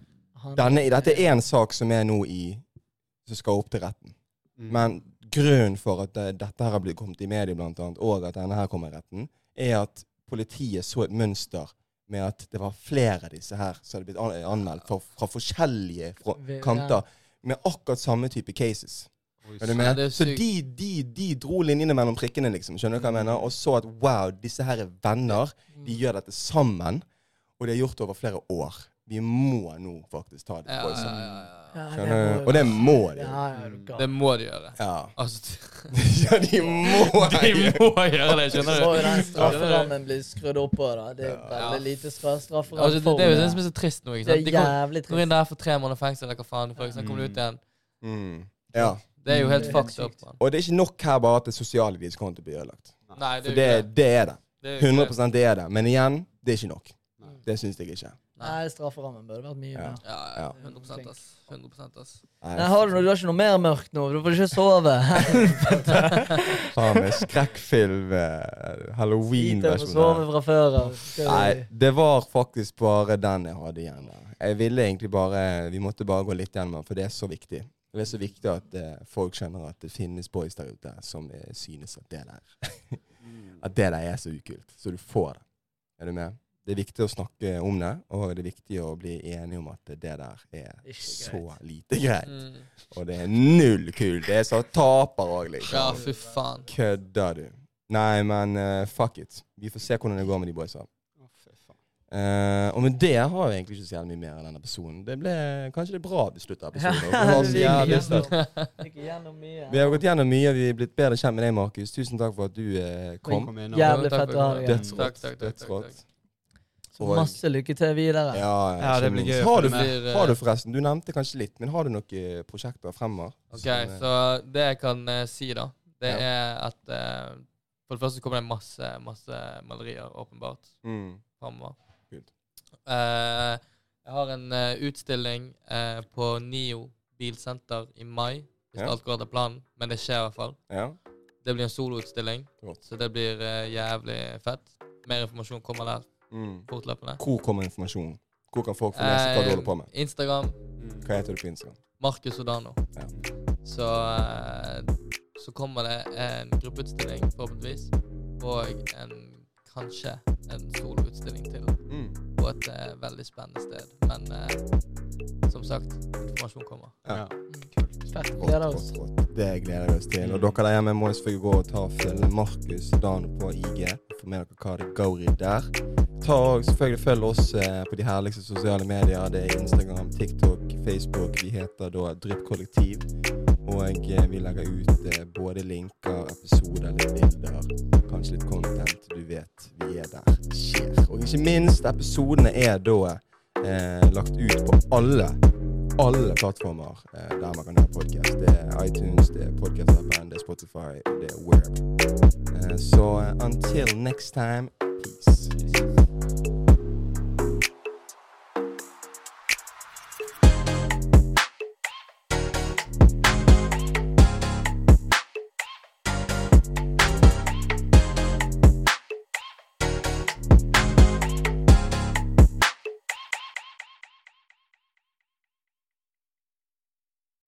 denne, Dette er én sak som er nå i Som skal opp til retten. Mm. Men grunnen for at det, dette her har blitt kommet i media, blant annet, og at denne her kommer i retten, er at politiet så et mønster med at det var flere av disse her som hadde blitt anmeldt fra, fra forskjellige fra, kanter, med akkurat samme type cases. Oi, du med? er så de, de, de dro linjene mellom prikkene, liksom. Skjønner du hva jeg mener? Og så at wow, disse her er venner. De gjør dette sammen. Og de har gjort det over flere år. Vi må nå faktisk ta det. Ja, oss. ja, ja, ja. Ja, Skjønner du? Og det må de. Ja, ja, du. Det må de gjøre. Ja. Altså, ja, de må de må gjøre det, Så skjønner må jo du? den strafferammen blir skrudd opp på. da. Det er Ja. veldig lite stra- strafferamme Altså, det, det er jo det det. som er så trist nå. ikke Det sant? De er går, jævlig går inn trist. der for tre måneder fengsel, eller hva faen. For eksempel, kommer du ut igjen. Mm. ja. Det er jo helt Det er helt fucked up. sykt. Man. Og det er ikke nok her bare at det sosiale deres konto blir ødelagt. Nei, det For er jo det, ikke det. det er det. det. er jo ikke 100 det er det. Men igjen, det er ikke nok. Det syns jeg ikke. Nei, strafferammen burde vært mye Ja. mer. Ja, ja. Ja. 100 ass. 100 ass. Nei, har du, noe- du har ikke noe mer mørkt nå? Du får ikke sove. Faen meg skrekkfilm, eh, Sliter med å Halloween versjonen sove fra før av. Nei, det var faktisk bare den jeg hadde igjen. Da. Jeg ville egentlig bare Vi måtte bare gå litt gjennom den, for det er så viktig. Det er så viktig at eh, folk skjønner at det finnes boys der ute som eh, synes at det der at det der er så ukult. Så du får det. Er du med? Det er viktig å snakke om det, og det er viktig å bli enige om at det der er så lite greit. Mm. Og det er null kult. Det er så taper òg, liksom. Ja, fy faen. Kødder du? Nei, men uh, fuck it. Vi får se hvordan det går med de boysa. Eh, og med det har vi egentlig ikke så jævlig mye mer av denne episoden. Det ble kanskje det bra vi av episoden. Vi har gått gjennom mye, og vi er blitt bedre kjent med deg, Markus. Tusen takk for at du uh, kom. Jævlig fett å ha deg her. Dødsrått. Så masse lykke til videre. Ja, Ja, det blir gøy Har du, har du forresten, du nevnte kanskje litt, men har du noen prosjekter fremover? Ok, som, eh, så det jeg kan uh, si, da, det Ja. er at uh, For det første kommer det masse, masse malerier, åpenbart, mm, fremover. Eh, jeg har en utstilling eh, på NIO bilsenter i mai, hvis Ja. alt går etter planen. Men det skjer i hvert fall. ja, Det blir en soloutstilling, så det blir jævlig fett. Mer informasjon kommer der mm. fortløpende. Hvor kommer informasjonen? Hvor kan folk få lese hva du holder på med? Eh, Instagram, Mm. Hva heter du på Instagram? Markus Odano. Ja. Så, eh, så kommer det en gruppeutstilling, forhåpentligvis, og en, kanskje en soloutstilling til Mm. på et eh, veldig spennende sted. Men eh, som sagt, informasjon kommer. Ja. Ja. Fett. Gleder oss. Godt, godt. Det gleder vi oss til. Og dere der hjemme må selvfølgelig gå og ta og følge Markus Dano på IG. Få med dere hva det går i der. Ta og selvfølgelig Følg oss eh, på de herligste sosiale medier. Det er Instagram, TikTok, Facebook. Vi heter da Drypp Kollektiv. Og eh, vi legger ut eh, både linker, episoder, litt bilder, kanskje litt content. Du vet, vi er der. Skjer. Og ikke minst, episodene er da eh, lagt ut på alle alle plattformer eh, der man kan høre podkast. Det er iTunes, det er podcast-appen, det er Spotify, det er Web. Eh, så eh, until next time, peace.